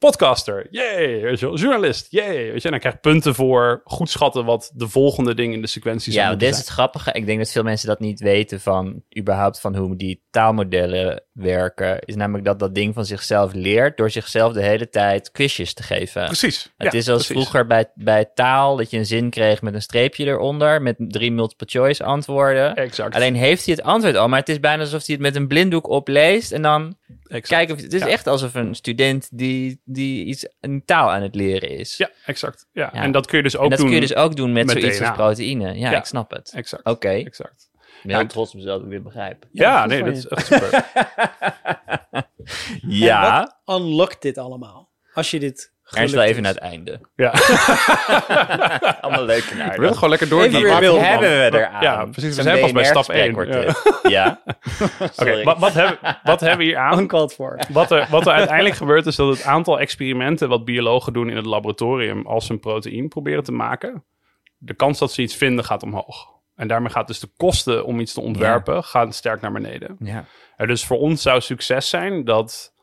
Speaker 2: Podcaster, yay, weet je wel. Journalist, yay, weet je. En dan krijg je punten voor goed schatten wat de volgende ding in de sequentie zou
Speaker 1: Ja, dit is
Speaker 2: zijn.
Speaker 1: het grappige. Ik denk dat veel mensen dat niet weten van überhaupt van hoe die taalmodellen werken. Is namelijk dat dat ding van zichzelf leert door zichzelf de hele tijd quizjes te geven.
Speaker 2: Precies.
Speaker 1: Het
Speaker 2: ja,
Speaker 1: is als
Speaker 2: precies.
Speaker 1: vroeger bij, bij taal dat je een zin kreeg met een streepje eronder met drie multiple choice antwoorden.
Speaker 2: Exact.
Speaker 1: Alleen heeft hij het antwoord al, maar het is bijna alsof hij het met een blinddoek opleest en dan
Speaker 2: exact.
Speaker 1: kijken of het is
Speaker 2: Ja.
Speaker 1: echt alsof een student die, die iets een taal aan het leren is.
Speaker 2: Ja, exact. Ja.
Speaker 1: Ja.
Speaker 2: En dat kun je dus ook
Speaker 1: en dat
Speaker 2: doen.
Speaker 1: kun je dus ook doen met,
Speaker 2: met
Speaker 1: zoiets
Speaker 2: DNA.
Speaker 1: als proteïne. Ja,
Speaker 2: Ja.
Speaker 1: ik snap het.
Speaker 2: Exact.
Speaker 1: Oké.
Speaker 2: Exact.
Speaker 1: Ik ben heel trots op mezelf dat ik dit begrijp.
Speaker 2: Ja, nee, dat is echt super.
Speaker 1: Ja,
Speaker 3: En wat unlockt dit allemaal? Als je dit
Speaker 1: Ernst wel even naar het einde.
Speaker 2: ja.
Speaker 1: Allemaal leuk en
Speaker 2: We
Speaker 1: aardig.
Speaker 2: willen gewoon lekker door.
Speaker 3: Even weer beeld,
Speaker 1: hebben we eraan?
Speaker 2: Ja, precies. We zijn pas bij stap
Speaker 1: BNR-gesprek
Speaker 2: 1.
Speaker 1: wordt
Speaker 2: Ja.
Speaker 1: Ja.
Speaker 2: Oké, wat, wat, hebben, wat hebben we hier aan?
Speaker 3: Uncalled for.
Speaker 2: Wat er, wat er uiteindelijk gebeurt is dat het aantal experimenten wat biologen doen in het laboratorium als ze een proteïne proberen te maken, de kans dat ze iets vinden gaat omhoog. En daarmee gaat dus de kosten om iets te ontwerpen gaan sterk naar beneden.
Speaker 1: Ja.
Speaker 2: En dus voor ons zou succes zijn dat,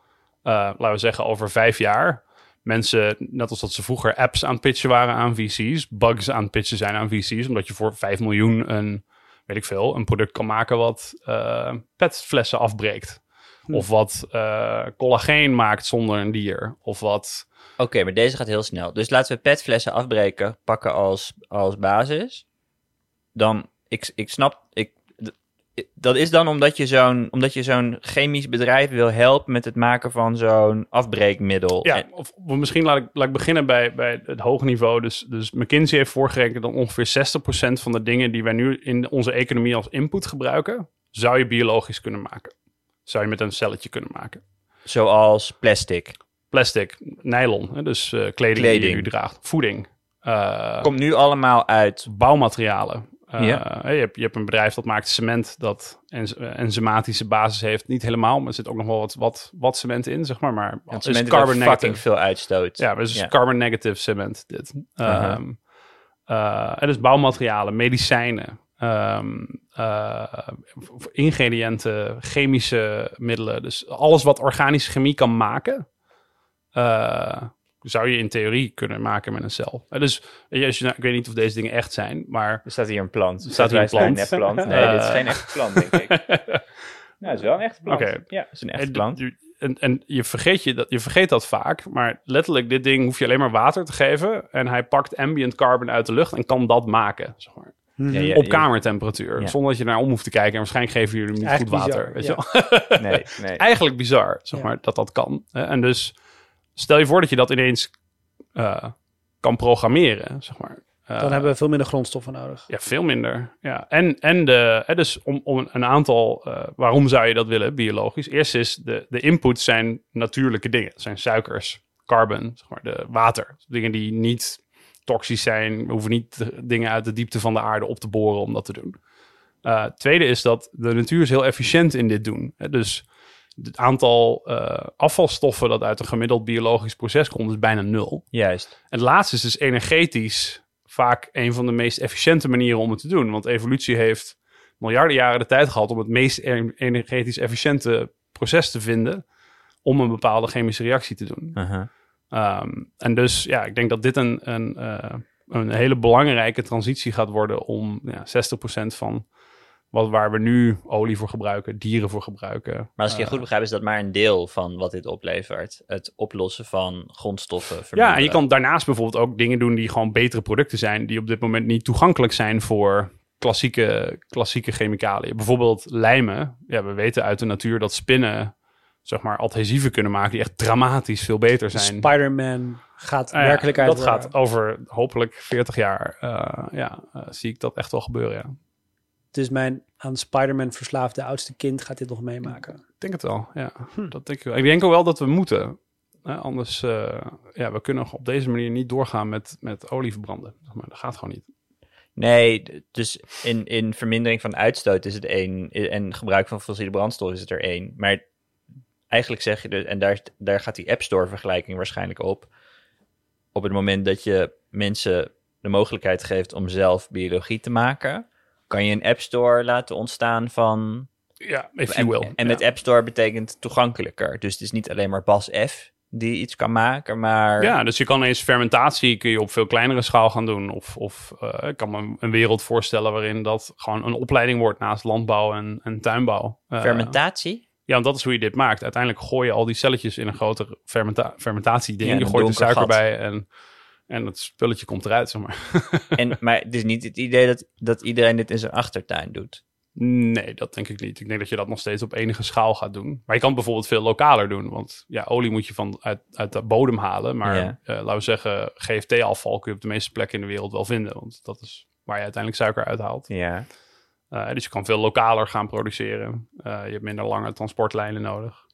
Speaker 2: eh, laten we zeggen, over vijf jaar mensen, net als dat ze vroeger apps aan het pitchen waren aan VC's, bugs aan het pitchen zijn aan VC's, omdat je voor 5 miljoen een, weet ik veel, een product kan maken wat eh, petflessen afbreekt. Of wat eh, collageen maakt zonder een dier. Of wat.
Speaker 1: Oké, maar deze gaat heel snel. Dus laten we petflessen afbreken, pakken als, als basis. Dan, ik, ik snap, ik, dat is dan omdat je zo'n omdat je zo'n chemisch bedrijf wil helpen met het maken van zo'n afbreekmiddel.
Speaker 2: Ja, of, of misschien laat ik, laat ik beginnen bij, bij het hoge niveau. Dus, dus McKinsey heeft voorgerekend dat ongeveer 60% van de dingen die wij nu in onze economie als input gebruiken, zou je biologisch kunnen maken. Zou je met een celletje kunnen maken.
Speaker 1: zoals plastic.
Speaker 2: Plastic, nylon, dus eh, kleding, die je nu draagt. Voeding, eh,
Speaker 1: Komt nu allemaal uit.
Speaker 2: bouwmaterialen. Eh,
Speaker 1: Ja.
Speaker 2: je, hebt, je hebt een bedrijf dat maakt cement dat enz- eh, enzymatische basis heeft. Niet helemaal, maar er zit ook nog wel wat, wat, wat cement in, zeg maar. Maar
Speaker 1: Het
Speaker 2: is
Speaker 1: cement
Speaker 2: carbon
Speaker 1: dat
Speaker 2: negative.
Speaker 1: fucking veel uitstoot.
Speaker 2: Ja, is
Speaker 1: Ja.
Speaker 2: carbon negative cement dit.
Speaker 1: Uh-huh.
Speaker 2: Ehm, eh, en dus bouwmaterialen, medicijnen, ehm, eh, ingrediënten, chemische middelen. Dus alles wat organische chemie kan maken, eh, zou je in theorie kunnen maken met een cel. Eh, dus je, als je, nou- ik weet niet of deze dingen echt zijn, maar
Speaker 4: Er staat hier een plant.
Speaker 2: Er staat hier een plant.
Speaker 4: Een. Nee,
Speaker 2: Eh.
Speaker 4: dit is geen echte plant, denk ik. Nou, het is wel een echte plant.
Speaker 2: Oké.
Speaker 4: Ja, het is een echte
Speaker 2: En,
Speaker 4: plant.
Speaker 2: je- en, en je, vergeet je, dat, je vergeet dat vaak, maar letterlijk, dit ding hoef je alleen maar water te geven. En hij pakt ambient carbon uit de lucht en kan dat maken. Zeg maar.
Speaker 4: Ja, ja,
Speaker 2: op kamertemperatuur.
Speaker 4: Ja.
Speaker 2: Zonder dat je naar om hoeft te kijken. En waarschijnlijk geven jullie hem niet
Speaker 3: Eigenlijk
Speaker 2: goed water.
Speaker 3: bizar,
Speaker 2: weet je wel?
Speaker 4: Nee, nee.
Speaker 2: Eigenlijk bizar, zeg
Speaker 3: Ja.
Speaker 2: maar, dat dat kan. Hè? En dus stel je voor dat je dat ineens eh, kan programmeren, zeg maar. Eh,
Speaker 3: Dan hebben we veel minder grondstoffen nodig.
Speaker 2: Ja, veel minder. Ja. En, en de, hè, dus om, om een aantal, eh, waarom zou je dat willen, biologisch? Eerst is de, de inputs zijn natuurlijke dingen. Dat zijn suikers, carbon, zeg maar, de water. Dingen die niet toxisch zijn. We hoeven niet de dingen uit de diepte van de aarde op te boren om dat te doen. Eh, tweede is dat de natuur is heel efficiënt in dit doen. Hè, Dus het aantal eh, afvalstoffen dat uit een gemiddeld biologisch proces komt, is bijna nul.
Speaker 4: Juist.
Speaker 2: En het laatste is dus energetisch vaak een van de meest efficiënte manieren om het te doen. Want evolutie heeft miljarden jaren de tijd gehad om het meest e- energetisch efficiënte proces te vinden om een bepaalde chemische reactie te doen. Ehm, en dus ja, ik denk dat dit een, een, eh, een hele belangrijke transitie gaat worden om ja, 60% van wat, waar we nu olie voor gebruiken, dieren voor gebruiken.
Speaker 4: Maar als ik je
Speaker 2: eh,
Speaker 4: goed begrijp, is dat maar een deel van wat dit oplevert. Het oplossen van grondstoffen.
Speaker 2: Ja, en je kan daarnaast bijvoorbeeld ook dingen doen die gewoon betere producten zijn, die op dit moment niet toegankelijk zijn voor klassieke, klassieke chemicaliën. Bijvoorbeeld lijmen. Ja, we weten uit de natuur dat spinnen, zeg maar, adhesieven kunnen maken die echt dramatisch veel beter zijn.
Speaker 3: Spider-Man gaat
Speaker 2: Nou ja,
Speaker 3: werkelijkheid
Speaker 2: dat
Speaker 3: worden.
Speaker 2: gaat over hopelijk 40 jaar. eh, ja, eh, zie ik dat echt wel gebeuren. Ja.
Speaker 3: Dus mijn aan Spider-Man verslaafde oudste kind gaat dit nog meemaken.
Speaker 2: Ik denk het wel. Ja,
Speaker 3: Hm.
Speaker 2: dat denk ik wel. Ik denk ook wel dat we moeten. Hè, anders, eh, ja, we kunnen op deze manier niet doorgaan met, met olie verbranden. Zeg Maar dat gaat gewoon niet.
Speaker 4: Nee, dus in, in vermindering van uitstoot is het één. En gebruik van fossiele brandstof is het er één. Maar eigenlijk zeg je dus, en daar, daar gaat die App Store vergelijking waarschijnlijk op. Op het moment dat je mensen de mogelijkheid geeft om zelf biologie te maken, kan je een App Store laten ontstaan van.
Speaker 2: Ja, if
Speaker 4: En,
Speaker 2: you will.
Speaker 4: en met
Speaker 2: ja.
Speaker 4: App Store betekent toegankelijker. Dus het is niet alleen maar Bas F die iets kan maken, maar.
Speaker 2: Ja, dus je kan eens fermentatie kun je op veel kleinere schaal gaan doen. Of, of eh, ik kan me een wereld voorstellen waarin dat gewoon een opleiding wordt naast landbouw en, en tuinbouw. Eh,
Speaker 4: Fermentatie?
Speaker 2: Ja, want dat is hoe je dit maakt. Uiteindelijk gooi je al die celletjes in een groter fermenta fermentatieding.
Speaker 4: Ja,
Speaker 2: je gooit de suiker
Speaker 4: gat.
Speaker 2: bij en, en het spulletje komt eruit, zeg maar.
Speaker 4: En, maar het is niet het idee dat, dat iedereen dit in zijn achtertuin doet.
Speaker 2: Nee, dat denk ik niet. Ik denk dat je dat nog steeds op enige schaal gaat doen. Maar je kan het bijvoorbeeld veel lokaler doen. Want ja, olie moet je van uit, uit de bodem halen. Maar
Speaker 4: Ja.
Speaker 2: eh, laten we zeggen, GFT-afval kun je op de meeste plekken in de wereld wel vinden. Want dat is waar je uiteindelijk suiker uithaalt.
Speaker 4: Ja.
Speaker 2: Eh, dus je kan veel lokaler gaan produceren. Eh, je hebt minder lange transportlijnen nodig.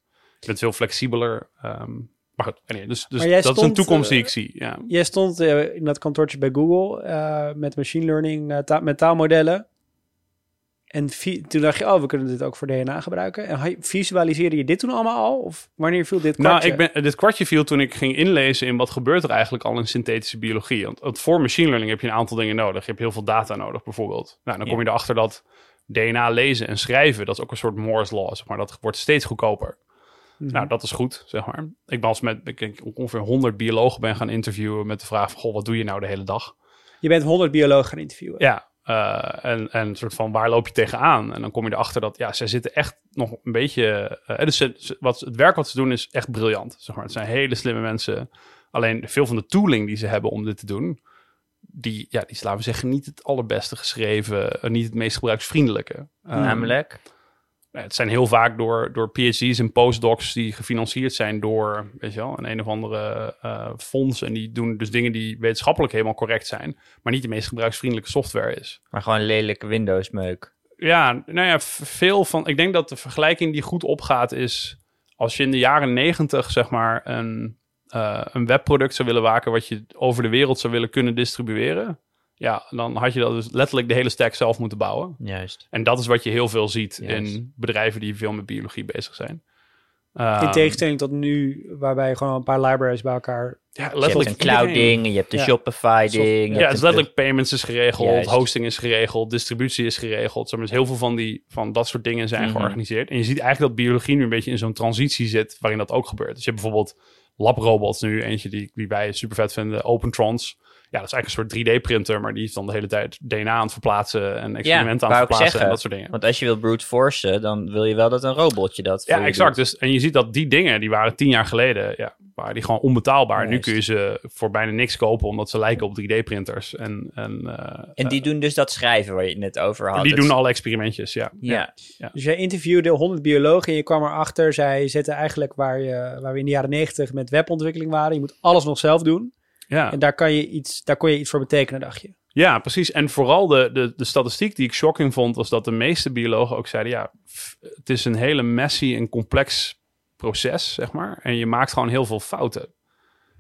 Speaker 2: Je bent veel flexibeler. ehm, maar goed, dus, dus
Speaker 3: Maar
Speaker 2: dat is een toekomst die
Speaker 3: eh,
Speaker 2: ik zie. Ja.
Speaker 3: Jij stond eh, in dat kantoortje bij Google eh, met machine learning, eh, ta- met taalmodellen. En toen dacht je, oh, we kunnen dit ook voor DNA gebruiken. En visualiseerde je dit toen allemaal al? Of wanneer viel dit
Speaker 2: Nou,
Speaker 3: kwartje?
Speaker 2: ik ben, dit kwartje viel toen ik ging inlezen in wat gebeurt er eigenlijk al in synthetische biologie. Want, want voor machine learning heb je een aantal dingen nodig. Je hebt heel veel data nodig, bijvoorbeeld. Nou, dan kom je erachter dat DNA lezen en schrijven, dat is ook een soort Moore's Law, zeg maar. Dat wordt steeds goedkoper.
Speaker 3: Mhm.
Speaker 2: Nou, dat is goed, zeg maar. Ik ben als met ik denk, ongeveer 100 biologen ben gaan interviewen met de vraag van, goh, wat doe je nou de hele dag?
Speaker 3: Je bent 100 biologen gaan interviewen.
Speaker 2: Ja, eh, en, en een soort van waar loop je tegenaan? En dan kom je erachter dat ja, zij zitten echt nog een beetje. eh, dus ze, ze- wat, het werk wat ze doen is echt briljant. Zeg maar. Het zijn hele slimme mensen. Alleen veel van de tooling die ze hebben om dit te doen, die, ja, die is, laten we zeggen, niet het allerbeste geschreven, eh, niet het meest gebruiksvriendelijke. Ehm,
Speaker 4: Namelijk?
Speaker 2: Het zijn heel vaak door, door PhD's en postdocs die gefinancierd zijn door, weet je wel, een een of andere eh, fonds. En die doen dus dingen die wetenschappelijk helemaal correct zijn, maar niet de meest gebruiksvriendelijke software is.
Speaker 4: Maar gewoon lelijke Windows-meuk.
Speaker 2: Ja, nou ja, veel van. Ik denk dat de vergelijking die goed opgaat is. Als je in de jaren negentig, zeg maar, een, eh, een webproduct zou willen maken. wat je over de wereld zou willen kunnen distribueren. Ja, dan had je dat dus letterlijk de hele stack zelf moeten bouwen.
Speaker 4: Juist.
Speaker 2: En dat is wat je heel veel ziet
Speaker 4: Juist.
Speaker 2: in bedrijven die veel met biologie bezig zijn. Ehm,
Speaker 3: In tegenstelling tot nu, waarbij je gewoon een paar libraries bij elkaar...
Speaker 2: ja,
Speaker 4: Je hebt
Speaker 2: letterlijk
Speaker 4: een cloud ding, je hebt de
Speaker 3: Ja.
Speaker 4: Shopify ding.
Speaker 2: Ja, het is letterlijk payments is geregeld,
Speaker 4: Juist.
Speaker 2: hosting is geregeld, distributie is geregeld. Zeg maar, dus heel veel van, die, van dat soort dingen zijn
Speaker 4: Mhm.
Speaker 2: georganiseerd. En je ziet eigenlijk dat biologie nu een beetje in zo'n transitie zit waarin dat ook gebeurt. Dus je hebt bijvoorbeeld laprobots nu, eentje die, die wij super vet vinden, Opentrons. Ja, dat is eigenlijk een soort 3D-printer, maar die is dan de hele tijd DNA aan het verplaatsen en experimenten aan het verplaatsen en dat soort dingen.
Speaker 4: Want als je wil brute forcen, dan wil je wel dat een robotje dat voor
Speaker 2: Ja,
Speaker 4: je
Speaker 2: exact.
Speaker 4: doet.
Speaker 2: Dus, en je ziet dat die dingen, die waren tien jaar geleden, ja, waren die gewoon onbetaalbaar. Nu kun je ze voor bijna niks kopen, omdat ze lijken op 3D-printers. En, en, eh,
Speaker 4: En die doen dus dat schrijven waar je het net over had.
Speaker 2: die
Speaker 4: Het-
Speaker 2: doen alle experimentjes, ja.
Speaker 4: Ja,
Speaker 3: Dus jij interviewde 100 biologen en je kwam erachter, zij zetten eigenlijk waar, je, waar we in de jaren 90 met webontwikkeling waren. Je moet alles nog zelf doen.
Speaker 2: Ja.
Speaker 3: En daar, kan je iets, daar kon je iets voor betekenen, dacht je.
Speaker 2: ja, precies. En vooral de, de, de statistiek die ik shocking vond, was dat de meeste biologen ook zeiden, ja, het is een hele messy en complex proces, zeg maar. En je maakt gewoon heel veel fouten.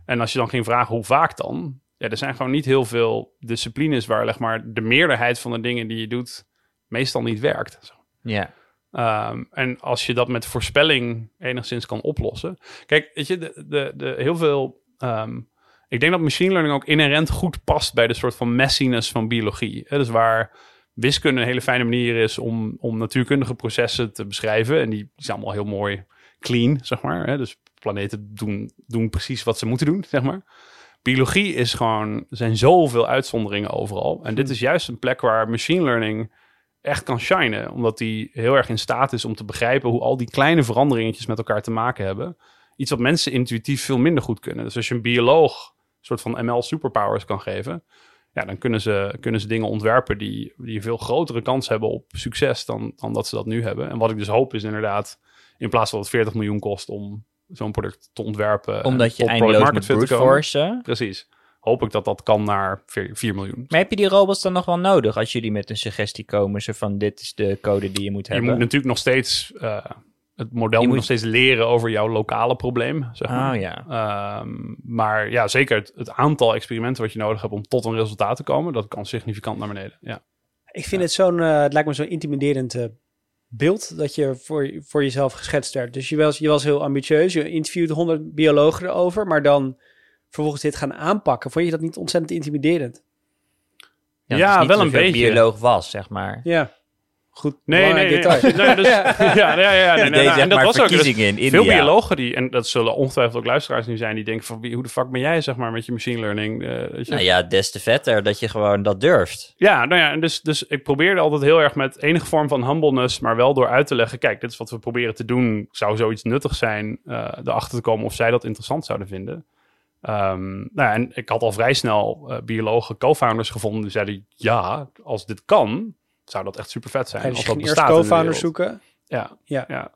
Speaker 2: En als je dan ging vragen hoe vaak dan, ja, er zijn gewoon niet heel veel disciplines waar, zeg maar, de meerderheid van de dingen die je doet meestal niet werkt.
Speaker 4: ja.
Speaker 2: Ehm, en als je dat met voorspelling enigszins kan oplossen. Kijk, weet je, de, de, de, heel veel. ehm, ik denk dat machine learning ook inherent goed past bij de soort van messiness van biologie. Hè? Dus waar wiskunde een hele fijne manier is om, om natuurkundige processen te beschrijven. En die zijn allemaal heel mooi clean, zeg maar. Hè? Dus planeten doen, doen precies wat ze moeten doen, zeg maar. Biologie is gewoon, er zijn zoveel uitzonderingen overal. En dit is juist een plek waar machine learning echt kan shinen. Omdat die heel erg in staat is om te begrijpen hoe al die kleine veranderingetjes met elkaar te maken hebben. Iets wat mensen intuïtief veel minder goed kunnen. Dus als je een bioloog soort van ML superpowers kan geven, ja, dan kunnen ze, kunnen ze dingen ontwerpen die, die een veel grotere kans hebben op succes dan, dan dat ze dat nu hebben. En wat ik dus hoop is inderdaad, in plaats van dat het 40 miljoen kost om zo'n product te ontwerpen. en
Speaker 4: Omdat je eindeloos moet
Speaker 2: market fit
Speaker 4: brute.
Speaker 2: Precies. Hoop ik dat dat kan naar 4, 4 miljoen.
Speaker 4: Maar heb je die robots dan nog wel nodig als jullie met een suggestie komen? Zo van, dit is de code die je moet
Speaker 2: Je
Speaker 4: hebben.
Speaker 2: moet natuurlijk nog steeds, eh, het model moet
Speaker 4: moet-
Speaker 2: nog steeds leren over jouw lokale probleem. Zeg maar.
Speaker 4: Oh ja.
Speaker 2: Ehm, maar ja, zeker het, het aantal experimenten wat je nodig hebt om tot een resultaat te komen, dat kan significant naar beneden. Ja,
Speaker 3: Ik vind het zo'n, eh, het lijkt me zo'n intimiderend eh, beeld dat je voor, voor jezelf geschetst hebt. Dus je was, je was heel ambitieus, je interviewde 100 biologen erover, maar dan vervolgens dit gaan aanpakken. Vond je dat niet ontzettend intimiderend?
Speaker 4: Ja,
Speaker 2: Ja,
Speaker 4: niet
Speaker 2: wel een
Speaker 4: je
Speaker 2: beetje.
Speaker 4: bioloog was, zeg maar.
Speaker 3: Ja, goed.
Speaker 2: nee, nee, nee, dus, ja, ja, ja, nee, nee, en dat was ook dus
Speaker 4: in
Speaker 2: veel
Speaker 4: India.
Speaker 2: biologen die, en dat zullen ongetwijfeld ook luisteraars nu zijn, die denken van wie, hoe de fuck ben jij, zeg maar, met je machine learning? eh, weet je?
Speaker 4: Nou ja, des te vetter dat je gewoon dat durft.
Speaker 2: Ja, nou ja, en dus, dus ik probeerde altijd heel erg met enige vorm van humbleness, maar wel door uit te leggen, kijk, dit is wat we proberen te doen. Zou zoiets nuttig zijn, eh erachter te komen of zij dat interessant zouden vinden. Ehm, nou ja, en ik had al vrij snel eh, biologen co-founders gevonden die zeiden, ja, als dit kan, zou dat echt super vet zijn. Als dat
Speaker 3: ging eerst co-founders zoeken.
Speaker 2: Ja,
Speaker 3: Ja.
Speaker 2: ja.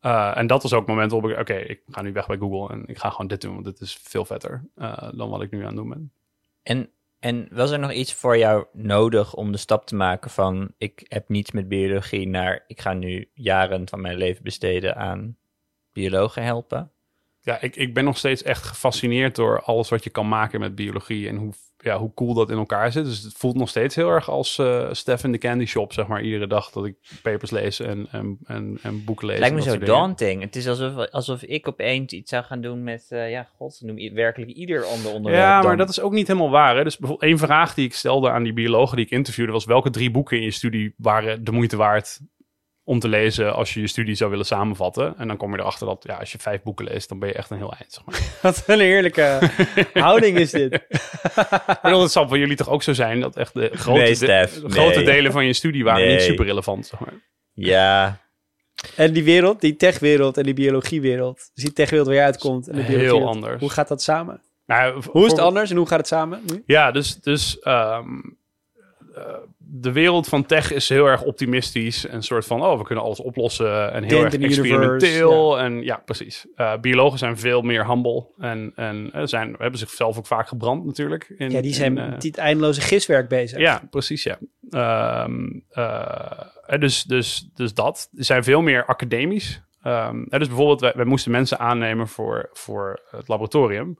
Speaker 2: Eh, en dat was ook het moment waarop ik, oké, ik ga nu weg bij Google en ik ga gewoon dit doen, want dit is veel vetter eh, dan wat ik nu aan het doen ben.
Speaker 4: En, en was er nog iets voor jou nodig om de stap te maken van... ik heb niets met biologie naar... ik ga nu jaren van mijn leven besteden aan biologen helpen?
Speaker 2: Ja, ik, ik ben nog steeds echt gefascineerd door alles wat je kan maken met biologie en hoe, ja, hoe cool dat in elkaar zit. Dus het voelt nog steeds heel erg als eh Stef in de Candy Shop, zeg maar, iedere dag dat ik papers lees en, en, en, en boeken lees.
Speaker 4: Lijkt me zo
Speaker 2: dingen.
Speaker 4: daunting. Het is alsof, alsof ik opeens iets zou gaan doen met... eh, ja, god, noem werkelijk ieder ander onderwerp
Speaker 2: Ja, maar
Speaker 4: dan-
Speaker 2: dat is ook niet helemaal waar. Hè? Dus bijvoorbeeld één vraag die ik stelde aan die biologen die ik interviewde was welke drie boeken in je studie waren de moeite waard om te lezen als je je studie zou willen samenvatten. En dan kom je erachter dat ja, als je vijf boeken leest, dan ben je echt een heel eind. Zeg maar.
Speaker 3: Wat een heerlijke houding is dit.
Speaker 2: Ik bedoel, het zal voor jullie toch ook zo zijn dat echt de grote,
Speaker 4: Nee,
Speaker 2: de- grote
Speaker 4: nee.
Speaker 2: delen van je studie waren
Speaker 4: Nee.
Speaker 2: niet super relevant. Zeg maar.
Speaker 4: Ja,
Speaker 3: En die wereld, die techwereld en die biologiewereld. Dus die techwereld waar je uitkomt en de
Speaker 2: Heel
Speaker 3: biologiewereld.
Speaker 2: anders.
Speaker 3: Hoe gaat dat samen?
Speaker 2: Nou,
Speaker 3: Hoe is het anders en hoe gaat het samen nu?
Speaker 2: Ja, dus, dus ehm, eh, de wereld van tech is heel erg optimistisch. En een soort van, oh, we kunnen alles oplossen. En heel
Speaker 3: Dent
Speaker 2: erg
Speaker 3: universe,
Speaker 2: experimenteel. En ja, precies. Eh, biologen zijn veel meer humble. En, en eh, zijn, hebben zichzelf ook vaak gebrand natuurlijk. In,
Speaker 3: Ja, die zijn
Speaker 2: in, eh,
Speaker 3: met dit eindeloze giswerk bezig.
Speaker 2: ja, precies, ja. Ehm, eh, eh, dus, dus, dus dat. Ze zijn veel meer academisch. Ehm, eh, dus bijvoorbeeld, wij, wij moesten mensen aannemen voor, voor het laboratorium.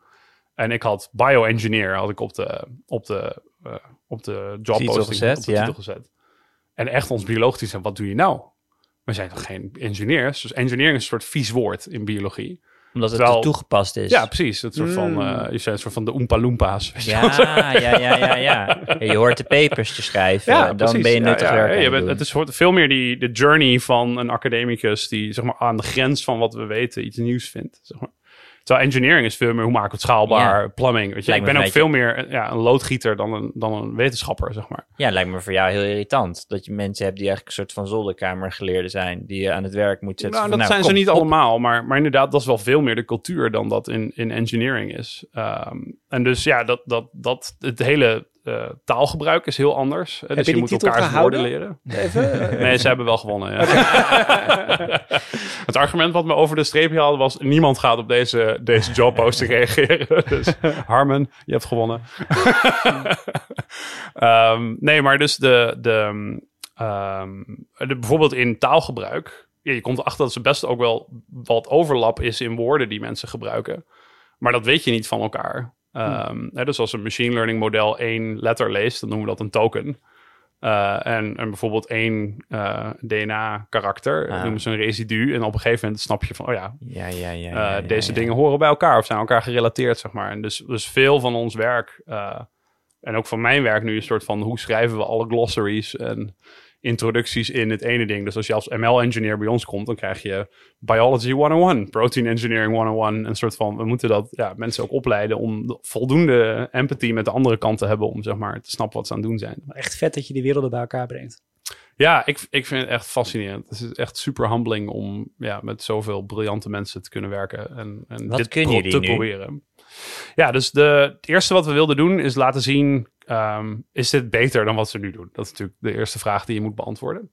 Speaker 2: En ik had bioengineer had ik op de, op de, eh, op de job
Speaker 4: Titel
Speaker 2: posting
Speaker 4: gezet,
Speaker 2: op de
Speaker 4: ja.
Speaker 2: titel gezet. En echt ons bioloog die zei, wat doe je nou? we zijn toch geen engineers? Dus engineering is een soort vies woord in biologie.
Speaker 4: Omdat het
Speaker 2: Terwijl-
Speaker 4: er toegepast is.
Speaker 2: Ja, precies. Het soort van,
Speaker 3: Mm.
Speaker 2: eh, je zijn een soort van de Oompa Loompas.
Speaker 4: Ja, ja, ja, ja, ja. Je hoort de papers te schrijven. dan
Speaker 2: precies.
Speaker 4: ben je
Speaker 2: Ja,
Speaker 4: nuttig
Speaker 2: ja,
Speaker 4: werk
Speaker 2: ja,
Speaker 4: aan
Speaker 2: je
Speaker 4: het
Speaker 2: bent,
Speaker 4: doen.
Speaker 2: Het is veel meer die, de journey van een academicus die zeg maar, aan de grens van wat we weten iets nieuws vindt. Zeg maar. Terwijl engineering is veel meer hoe maken we het schaalbaar, plumbing. Weet je.
Speaker 4: Lijkt
Speaker 2: Ik ben ook veel meer ja, een loodgieter dan een, dan een wetenschapper, zeg maar.
Speaker 4: Ja, lijkt me voor jou heel irritant. Dat je mensen hebt die eigenlijk een soort van zolderkamergeleerden zijn. Die je aan het werk moet zetten.
Speaker 2: Nou,
Speaker 4: van,
Speaker 2: dat
Speaker 4: nou,
Speaker 2: zijn ze niet
Speaker 4: op.
Speaker 2: allemaal, maar, maar inderdaad, dat is wel veel meer de cultuur dan dat in, in engineering is. Ehm, en dus ja, dat, dat, dat, het hele eh, taalgebruik is heel anders. Eh, dus
Speaker 3: je
Speaker 2: moet
Speaker 3: gehouden?
Speaker 2: woorden leren.
Speaker 3: Even. eh,
Speaker 2: Nee, ze hebben wel gewonnen. Ja. het argument wat me over de streep haalde was: niemand gaat op deze, deze jobposting reageren. Dus Harmon, je hebt gewonnen. Ehm, nee, maar dus de, de, ehm, de, bijvoorbeeld in taalgebruik. Ja, je komt erachter dat ze best ook wel wat overlap is in woorden die mensen gebruiken. Maar dat weet je niet van elkaar. Ehm, hè, dus als een machine learning model één letter leest, dan noemen we dat een token. Eh, en, en bijvoorbeeld één eh, DNA-karakter
Speaker 4: Ah.
Speaker 2: noemen ze een residu. En op een gegeven moment snap je van, oh ja,
Speaker 4: Ja, ja, ja.
Speaker 2: eh,
Speaker 4: ja, ja,
Speaker 2: deze
Speaker 4: ja.
Speaker 2: dingen horen bij elkaar of zijn elkaar gerelateerd, zeg maar. En dus, dus veel van ons werk, eh, en ook van mijn werk nu, een soort van hoe schrijven we alle glossaries en introducties in het ene ding. Dus als je als ML-engineer bij ons komt, dan krijg je Biology 101, Protein Engineering 101. Een soort van, we moeten dat ja, mensen ook opleiden om de- voldoende empathy met de andere kant te hebben om zeg maar te snappen wat ze aan het doen zijn.
Speaker 3: Echt vet dat je die werelden bij elkaar brengt.
Speaker 2: Ja, ik, ik vind het echt fascinerend. Het is echt super humbling om ja, met zoveel briljante mensen te kunnen werken. En, en
Speaker 4: Wat
Speaker 2: dit
Speaker 4: kunnen
Speaker 2: pro-
Speaker 4: jullie
Speaker 2: te
Speaker 4: nu?
Speaker 2: proberen. Ja, dus de, het eerste wat we wilden doen is laten zien... ehm, is dit beter dan wat ze nu doen? Dat is natuurlijk de eerste vraag die je moet beantwoorden.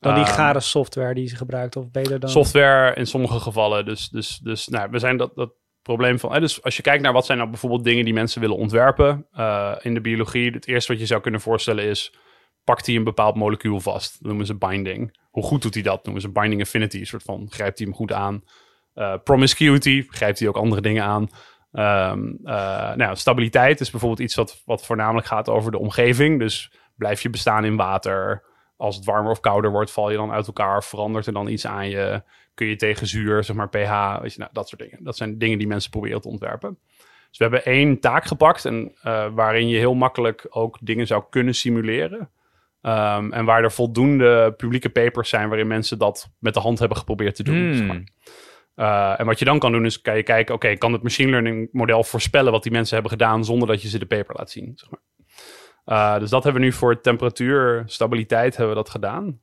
Speaker 3: Dan die
Speaker 2: Ehm,
Speaker 3: gare software die ze gebruikt. Of beter dan...
Speaker 2: Software in sommige gevallen. Dus, dus, dus nou, we zijn dat, dat probleem van... hè, dus als je kijkt naar wat zijn nou bijvoorbeeld dingen die mensen willen ontwerpen... eh, in de biologie, het eerste wat je zou kunnen voorstellen is... pakt hij een bepaald molecuul vast? Dat noemen ze binding. Hoe goed doet hij dat? noemen ze binding affinity. Een soort van, grijpt hij hem goed aan? Eh, promiscuity, grijpt hij ook andere dingen aan? Ehm, eh, nou, stabiliteit is bijvoorbeeld iets wat, wat voornamelijk gaat over de omgeving. Dus blijf je bestaan in water. Als het warmer of kouder wordt, val je dan uit elkaar. Verandert er dan iets aan je? Kun je tegen zuur, zeg maar pH, weet je, nou, dat soort dingen. Dat zijn dingen die mensen proberen te ontwerpen. Dus we hebben één taak gepakt en, eh, waarin je heel makkelijk ook dingen zou kunnen simuleren. Ehm, en waar er voldoende publieke papers zijn waarin mensen dat met de hand hebben geprobeerd te doen.
Speaker 4: Hmm.
Speaker 2: zeg maar. Uh, en wat je dan kan doen is, kan je kijken, oké, kan het machine learning model voorspellen wat die mensen hebben gedaan zonder dat je ze de paper laat zien? Zeg maar. uh, dus dat hebben we nu voor temperatuur, stabiliteit hebben we dat gedaan.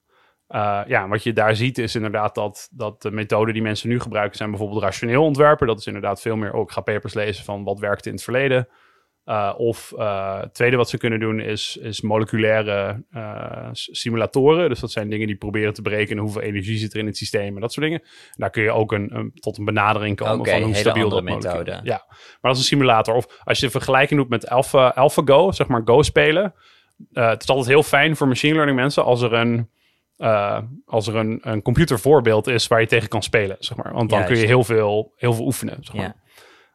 Speaker 2: Uh, ja, wat je daar ziet is inderdaad dat, dat de methoden die mensen nu gebruiken zijn bijvoorbeeld rationeel ontwerpen. Dat is inderdaad veel meer, ook ik ga papers lezen van wat werkte in het verleden. Uh, of uh, het tweede wat ze kunnen doen is, is moleculaire uh, simulatoren. Dus dat zijn dingen die proberen te berekenen hoeveel energie zit er in het systeem en dat soort dingen. En daar kun je ook een, een, tot een benadering komen
Speaker 4: okay,
Speaker 2: van hoe stabiel dat
Speaker 4: methode.
Speaker 2: Ja, maar dat is een simulator. Of als je een vergelijking doet met Alpha, AlphaGo, zeg maar Go spelen. Het is altijd heel fijn voor machine learning mensen als er een, uh, als er een, een computervoorbeeld is waar je tegen kan spelen, zeg maar. Want dan
Speaker 4: Juist.
Speaker 2: kun je heel veel, heel veel oefenen, zeg maar.
Speaker 4: Ja.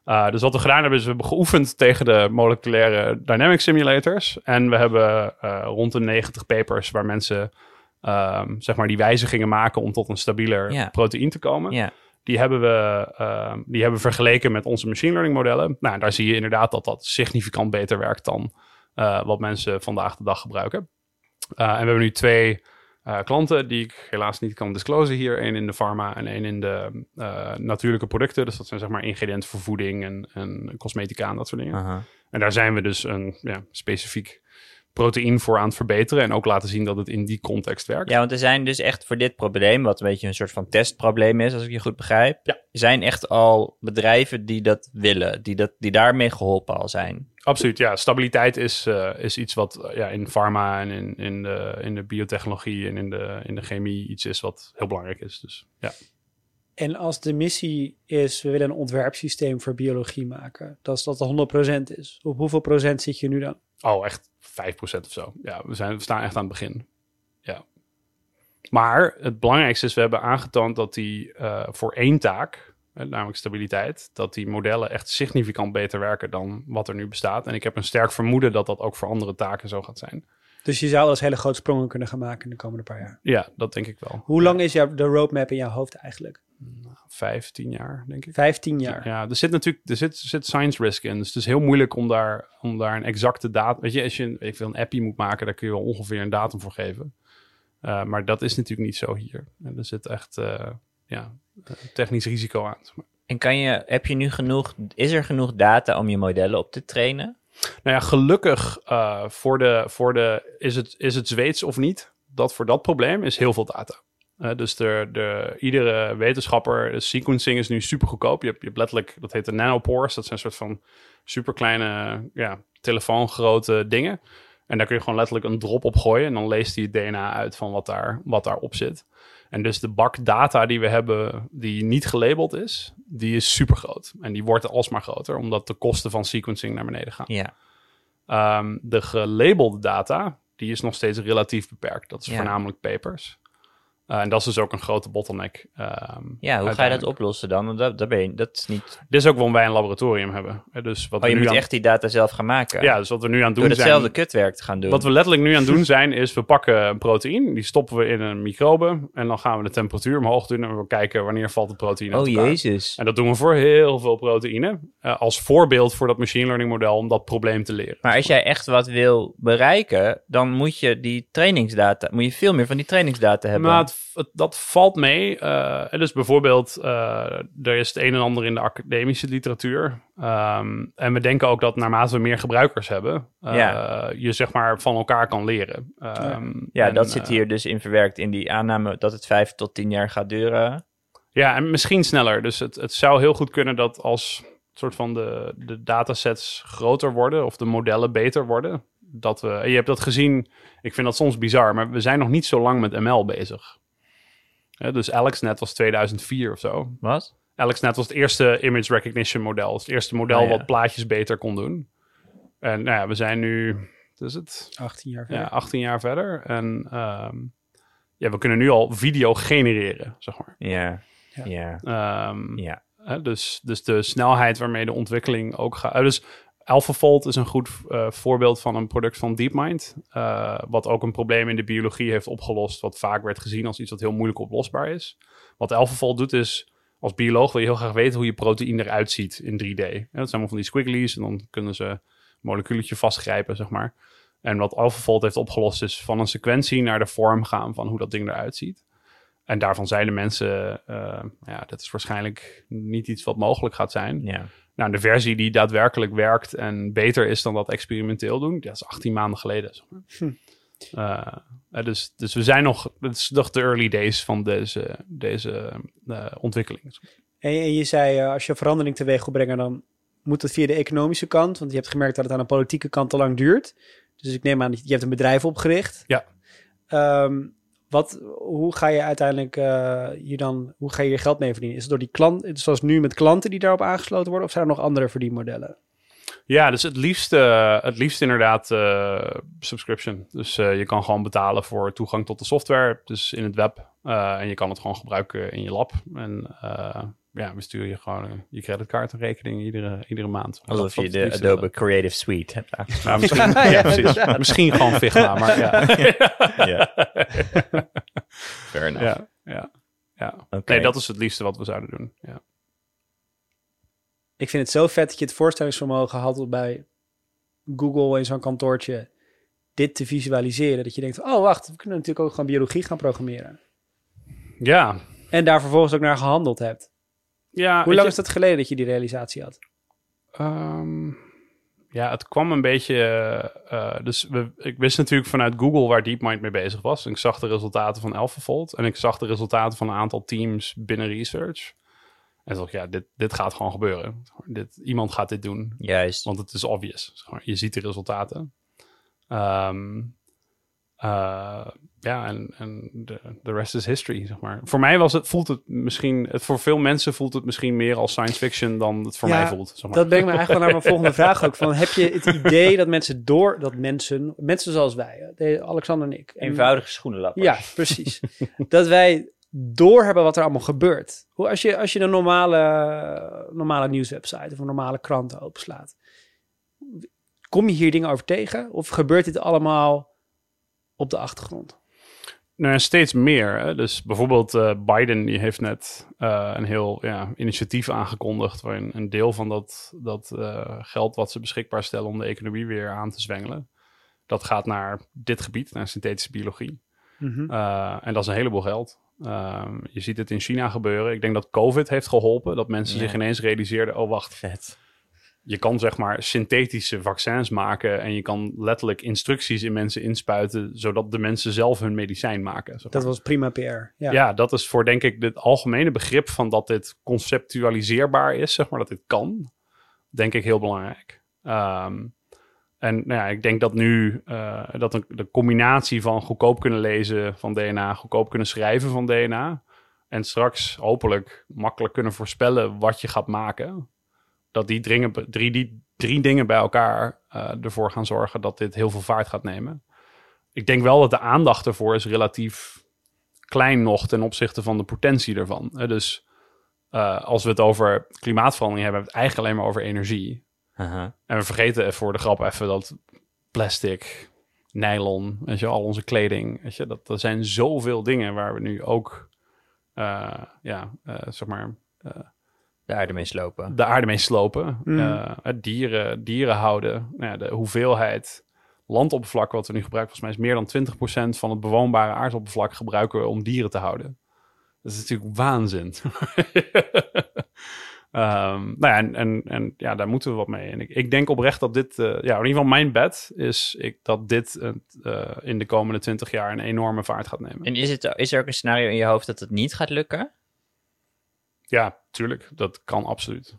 Speaker 2: Uh, dus wat we gedaan hebben, is we hebben geoefend tegen de moleculaire dynamic simulators. En we hebben uh, rond de 90 papers waar mensen um, zeg maar die wijzigingen maken om tot een stabieler
Speaker 4: Ja.
Speaker 2: proteïne te komen. Die hebben we uh, die hebben vergeleken met onze machine learning modellen. Nou, daar zie je inderdaad dat dat significant beter werkt dan uh, wat mensen vandaag de dag gebruiken. En we hebben nu twee uh, klanten die ik helaas niet kan disclosen hier. één in de pharma en één in de uh, natuurlijke producten. Dus dat zijn zeg maar ingrediënten voor voeding en, en cosmetica en dat soort dingen. En daar zijn we dus een ja, specifiek proteïne voor aan het verbeteren. En ook laten zien dat het in die context werkt.
Speaker 4: Ja, want er zijn dus echt voor dit probleem, wat een beetje een soort van testprobleem is, als ik je goed begrijp.
Speaker 2: Ja.
Speaker 4: zijn echt al bedrijven die dat willen, die, dat, die daarmee geholpen al zijn.
Speaker 2: Absoluut, ja. Stabiliteit is, uh, is iets wat uh, ja, in pharma en in, in, de, in de biotechnologie en in de, in de chemie iets is wat heel belangrijk is. Dus ja.
Speaker 3: En als de missie is, we willen een ontwerpsysteem voor biologie maken, dat is dat het 100% is. Op hoeveel procent zit je nu dan?
Speaker 2: Oh, echt 5% of zo. Ja, we, zijn, we staan echt aan het begin. Ja. Maar het belangrijkste is, we hebben aangetoond dat die uh, voor één taak, namelijk stabiliteit, dat die modellen echt significant beter werken dan wat er nu bestaat. En ik heb een sterk vermoeden dat dat ook voor andere taken zo gaat zijn.
Speaker 3: Dus je zou wel eens hele grote sprongen kunnen gaan maken in de komende paar jaar.
Speaker 2: Ja, dat denk ik wel.
Speaker 3: Hoe lang is jouw, de roadmap in jouw hoofd eigenlijk?
Speaker 2: Vijf, tien jaar, denk ik.
Speaker 3: Vijftien jaar.
Speaker 2: Ja, er zit natuurlijk er zit, zit science risk in. Dus het is heel moeilijk om daar, om daar een exacte datum... Weet je, als je een, ik wil een appie moet maken, daar kun je wel ongeveer een datum voor geven. Uh, maar dat is natuurlijk niet zo hier. En er zit echt uh, ja, uh, technisch risico aan.
Speaker 4: En kan je, heb je nu genoeg, is er genoeg data om je modellen op te trainen?
Speaker 2: Nou ja, gelukkig voor de, voor de, is, het, is het Zweeds of niet? Dat voor dat probleem is heel veel data. Uh, dus de, de, iedere wetenschapper, de sequencing is nu super goedkoop. Je hebt, je hebt letterlijk, dat heet de nanopores. Dat zijn een soort van super kleine, ja, telefoongrote dingen. En daar kun je gewoon letterlijk een drop op gooien. En dan leest hij het DNA uit van wat, daar, wat daarop zit. En dus de bak data die we hebben, die niet gelabeld is, die is super groot. En die wordt alsmaar groter, omdat de kosten van sequencing naar beneden gaan.
Speaker 4: Ja.
Speaker 2: Um, de gelabelde data, die is nog steeds relatief beperkt. Dat is ja. voornamelijk papers. Uh, en dat is dus ook een grote bottleneck. Um,
Speaker 4: ja, hoe ga je dat oplossen dan? Want dat, dat, ben je, dat is niet...
Speaker 2: Dit is ook waarom wij een laboratorium hebben. Dus wat
Speaker 4: oh, je moet echt die data zelf gaan maken?
Speaker 2: Ja, dus wat we nu aan het doen
Speaker 4: Door hetzelfde
Speaker 2: zijn...
Speaker 4: kutwerk te gaan doen.
Speaker 2: Wat we letterlijk nu aan het doen zijn, is we pakken een proteïne, die stoppen we in een microbe en dan gaan we de temperatuur omhoog doen en we kijken wanneer valt het proteïne
Speaker 4: Oh jezus.
Speaker 2: En dat doen we voor heel veel proteïne, uh, als voorbeeld voor dat machine learning model om dat probleem te leren.
Speaker 4: Maar als jij echt wat wil bereiken, dan moet je die trainingsdata, moet je veel meer van die trainingsdata hebben.
Speaker 2: Maar dat valt mee. Uh, dus bijvoorbeeld, uh, er is het een en ander in de academische literatuur. Um, en we denken ook dat naarmate we meer gebruikers hebben, uh,
Speaker 4: Ja.
Speaker 2: je zeg maar van elkaar kan leren. Um,
Speaker 4: ja,
Speaker 2: en,
Speaker 4: dat zit hier dus in verwerkt in die aanname dat het vijf tot tien jaar gaat duren.
Speaker 2: Ja, en misschien sneller. Dus het, het zou heel goed kunnen dat als soort van de, de datasets groter worden of de modellen beter worden. Dat we, je hebt dat gezien, ik vind dat soms bizar, maar we zijn nog niet zo lang met ML bezig. Hè, dus AlexNet was 2004 of zo.
Speaker 4: Wat?
Speaker 2: AlexNet was het eerste image recognition model. Het eerste model
Speaker 4: ja.
Speaker 2: wat plaatjes beter kon doen. En nou ja, we zijn nu, wat is het?
Speaker 3: 18 jaar
Speaker 2: Ja,
Speaker 3: verder. 18
Speaker 2: 18 jaar verder. En ehm, ja, we kunnen nu al video genereren, zeg maar.
Speaker 4: Ja.
Speaker 3: Ja.
Speaker 4: Ja.
Speaker 2: Ehm,
Speaker 4: Ja.
Speaker 2: hè, dus, dus de snelheid waarmee de ontwikkeling ook gaat. eh, dus AlphaFold is een goed eh, voorbeeld van een product van DeepMind. eh, wat ook een probleem in de biologie heeft opgelost. Wat vaak werd gezien als iets wat heel moeilijk oplosbaar is. Wat AlphaFold doet is. Als bioloog wil je heel graag weten hoe je proteïne erout ziet in 3D. Ja, dat zijn allemaal van die squigglies. En dan kunnen ze een moleculetje vastgrijpen, zeg maar. En wat AlphaFold heeft opgelost is van een sequentie naar de vorm gaan van hoe dat ding eruit ziet. En daarvan zeiden mensen, eh, ja, dat is waarschijnlijk niet iets wat mogelijk gaat zijn.
Speaker 4: Ja.
Speaker 2: Nou, de versie die daadwerkelijk werkt en beter is dan dat experimenteel doen, dat is 18 maanden geleden. Zeg maar.
Speaker 3: Hm.
Speaker 2: Eh, eh, dus, dus we zijn nog, het is nog de early days van deze, deze ontwikkeling.
Speaker 3: En, en je zei, als je verandering teweeg wil brengen, dan moet het via de economische kant. Want je hebt gemerkt dat het aan de politieke kant te lang duurt. Dus ik neem aan, dat je hebt een bedrijf opgericht.
Speaker 2: Ja.
Speaker 3: Ehm, wat, hoe ga je uiteindelijk eh, hier dan, hoe ga je je geld mee verdienen? Is het door die klant, zoals nu met klanten die daarop aangesloten worden? Of zijn er nog andere verdienmodellen?
Speaker 2: Ja, dus het liefst, eh, het liefst inderdaad eh, subscription. Dus je kan gewoon betalen voor toegang tot de software, dus in het web. En je kan het gewoon gebruiken in je lab. En ja, we sturen je gewoon eh, je creditcardrekening iedere, iedere maand.
Speaker 4: Alsof
Speaker 2: Dat
Speaker 4: je de. Adobe Creative Suite hebt
Speaker 2: misschien,
Speaker 3: Ja,
Speaker 2: ja, precies.
Speaker 3: inderdaad.
Speaker 2: Misschien gewoon Figma, maar ja.
Speaker 4: Ja. Fair enough.
Speaker 2: ja, ja. Nee, dat is het liefste wat we zouden doen. Ja.
Speaker 3: Ik vind het zo vet dat je het voorstellingsvermogen had om bij Google in zo'n kantoortje dit te visualiseren. Dat je denkt, oh wacht, we kunnen natuurlijk ook gewoon biologie gaan programmeren.
Speaker 2: Ja,
Speaker 3: En daar vervolgens ook naar gehandeld hebt.
Speaker 2: Ja
Speaker 3: Hoe lang
Speaker 2: je-
Speaker 3: is dat geleden dat je die realisatie had?
Speaker 2: Ehm, ja, het kwam een beetje. eh, eh, dus we, ik wist natuurlijk vanuit Google waar DeepMind mee bezig was. En ik zag de resultaten van AlphaFold. En ik zag de resultaten van een aantal teams binnen research. En toen dacht ik, ja, dit, dit gaat gewoon gebeuren. Dit, iemand gaat dit doen.
Speaker 4: Juist.
Speaker 2: Want het is obvious. Je ziet de resultaten. Ehm, eh, ja, en, en de, de rest is history, zeg maar. Voor mij was het, voelt het misschien... Het, voor veel mensen voelt het misschien meer als science fiction dan het voor
Speaker 3: Ja,
Speaker 2: mij voelt. Zeg maar.
Speaker 3: Dat brengt me eigenlijk wel naar mijn volgende vraag ook. Van, heb je het idee dat mensen door, dat mensen, mensen zoals wij, de- Alexander en ik. en-
Speaker 4: Eenvoudige schoenenlapper.
Speaker 3: Ja, precies. dat wij doorhebben wat er allemaal gebeurt. Hoe, als, je, als je een normale, normale nieuwswebsite of een normale krant openslaat, kom je hier dingen over tegen? Of gebeurt dit allemaal op de achtergrond.
Speaker 2: Nou, ja, steeds meer. Hè? Dus bijvoorbeeld eh, Biden die heeft net eh, een heel ja, initiatief aangekondigd... waarin een deel van dat, dat eh, geld wat ze beschikbaar stellen... om de economie weer aan te zwengelen... dat gaat naar dit gebied, naar synthetische biologie.
Speaker 3: Mhm.
Speaker 2: En dat is een heleboel geld. Um, je ziet het in China gebeuren. Ik denk dat COVID heeft geholpen. Dat mensen
Speaker 1: Ja.
Speaker 2: zich ineens realiseerden... oh, wacht,
Speaker 1: Vet.
Speaker 2: Je kan zeg maar synthetische vaccins maken... en je kan letterlijk instructies in mensen inspuiten... zodat de mensen zelf hun medicijn maken. zeg
Speaker 3: Dat was prima PR. Ja.
Speaker 2: Ja. dat is voor denk ik het algemene begrip van dat dit conceptualiseerbaar is, zeg maar, dat dit kan, denk ik heel belangrijk. Ehm, en nou ja, ik denk dat nu eh, dat een, de combinatie van goedkoop kunnen lezen van DNA, goedkoop kunnen schrijven van DNA en straks hopelijk makkelijk kunnen voorspellen wat je gaat maken, dat die, dringen, drie, die drie dingen bij elkaar eh, ervoor gaan zorgen dat dit heel veel vaart gaat nemen. Ik denk wel dat de aandacht ervoor is relatief klein nog ten opzichte van de potentie ervan. Dus eh, als we het over klimaatverandering hebben, hebben we het eigenlijk alleen maar over energie. En we vergeten voor de grap even dat plastic, nylon, weet je, al onze kleding, weet je, dat er zijn zoveel dingen waar we nu ook, eh, ja, zeg maar,
Speaker 1: De aarde mee slopen.
Speaker 2: de aarde mee slopen.
Speaker 3: Mm.
Speaker 2: Eh, het dieren, dieren houden. Nou ja, de hoeveelheid landoppervlak wat we nu gebruiken, volgens mij is meer dan 20% van het bewoonbare aardoppervlak gebruiken we om dieren te houden. Dat is natuurlijk waanzin. Ehm, nou ja, en, en, en ja, daar moeten we wat mee. En ik, ik denk oprecht dat dit, eh, ja, in ieder geval mijn bet is ik, dat dit eh, in de komende 20 jaar een enorme vaart gaat nemen.
Speaker 1: En is, het, is er ook een scenario in je hoofd dat het niet gaat lukken?
Speaker 2: Ja, tuurlijk, dat kan absoluut.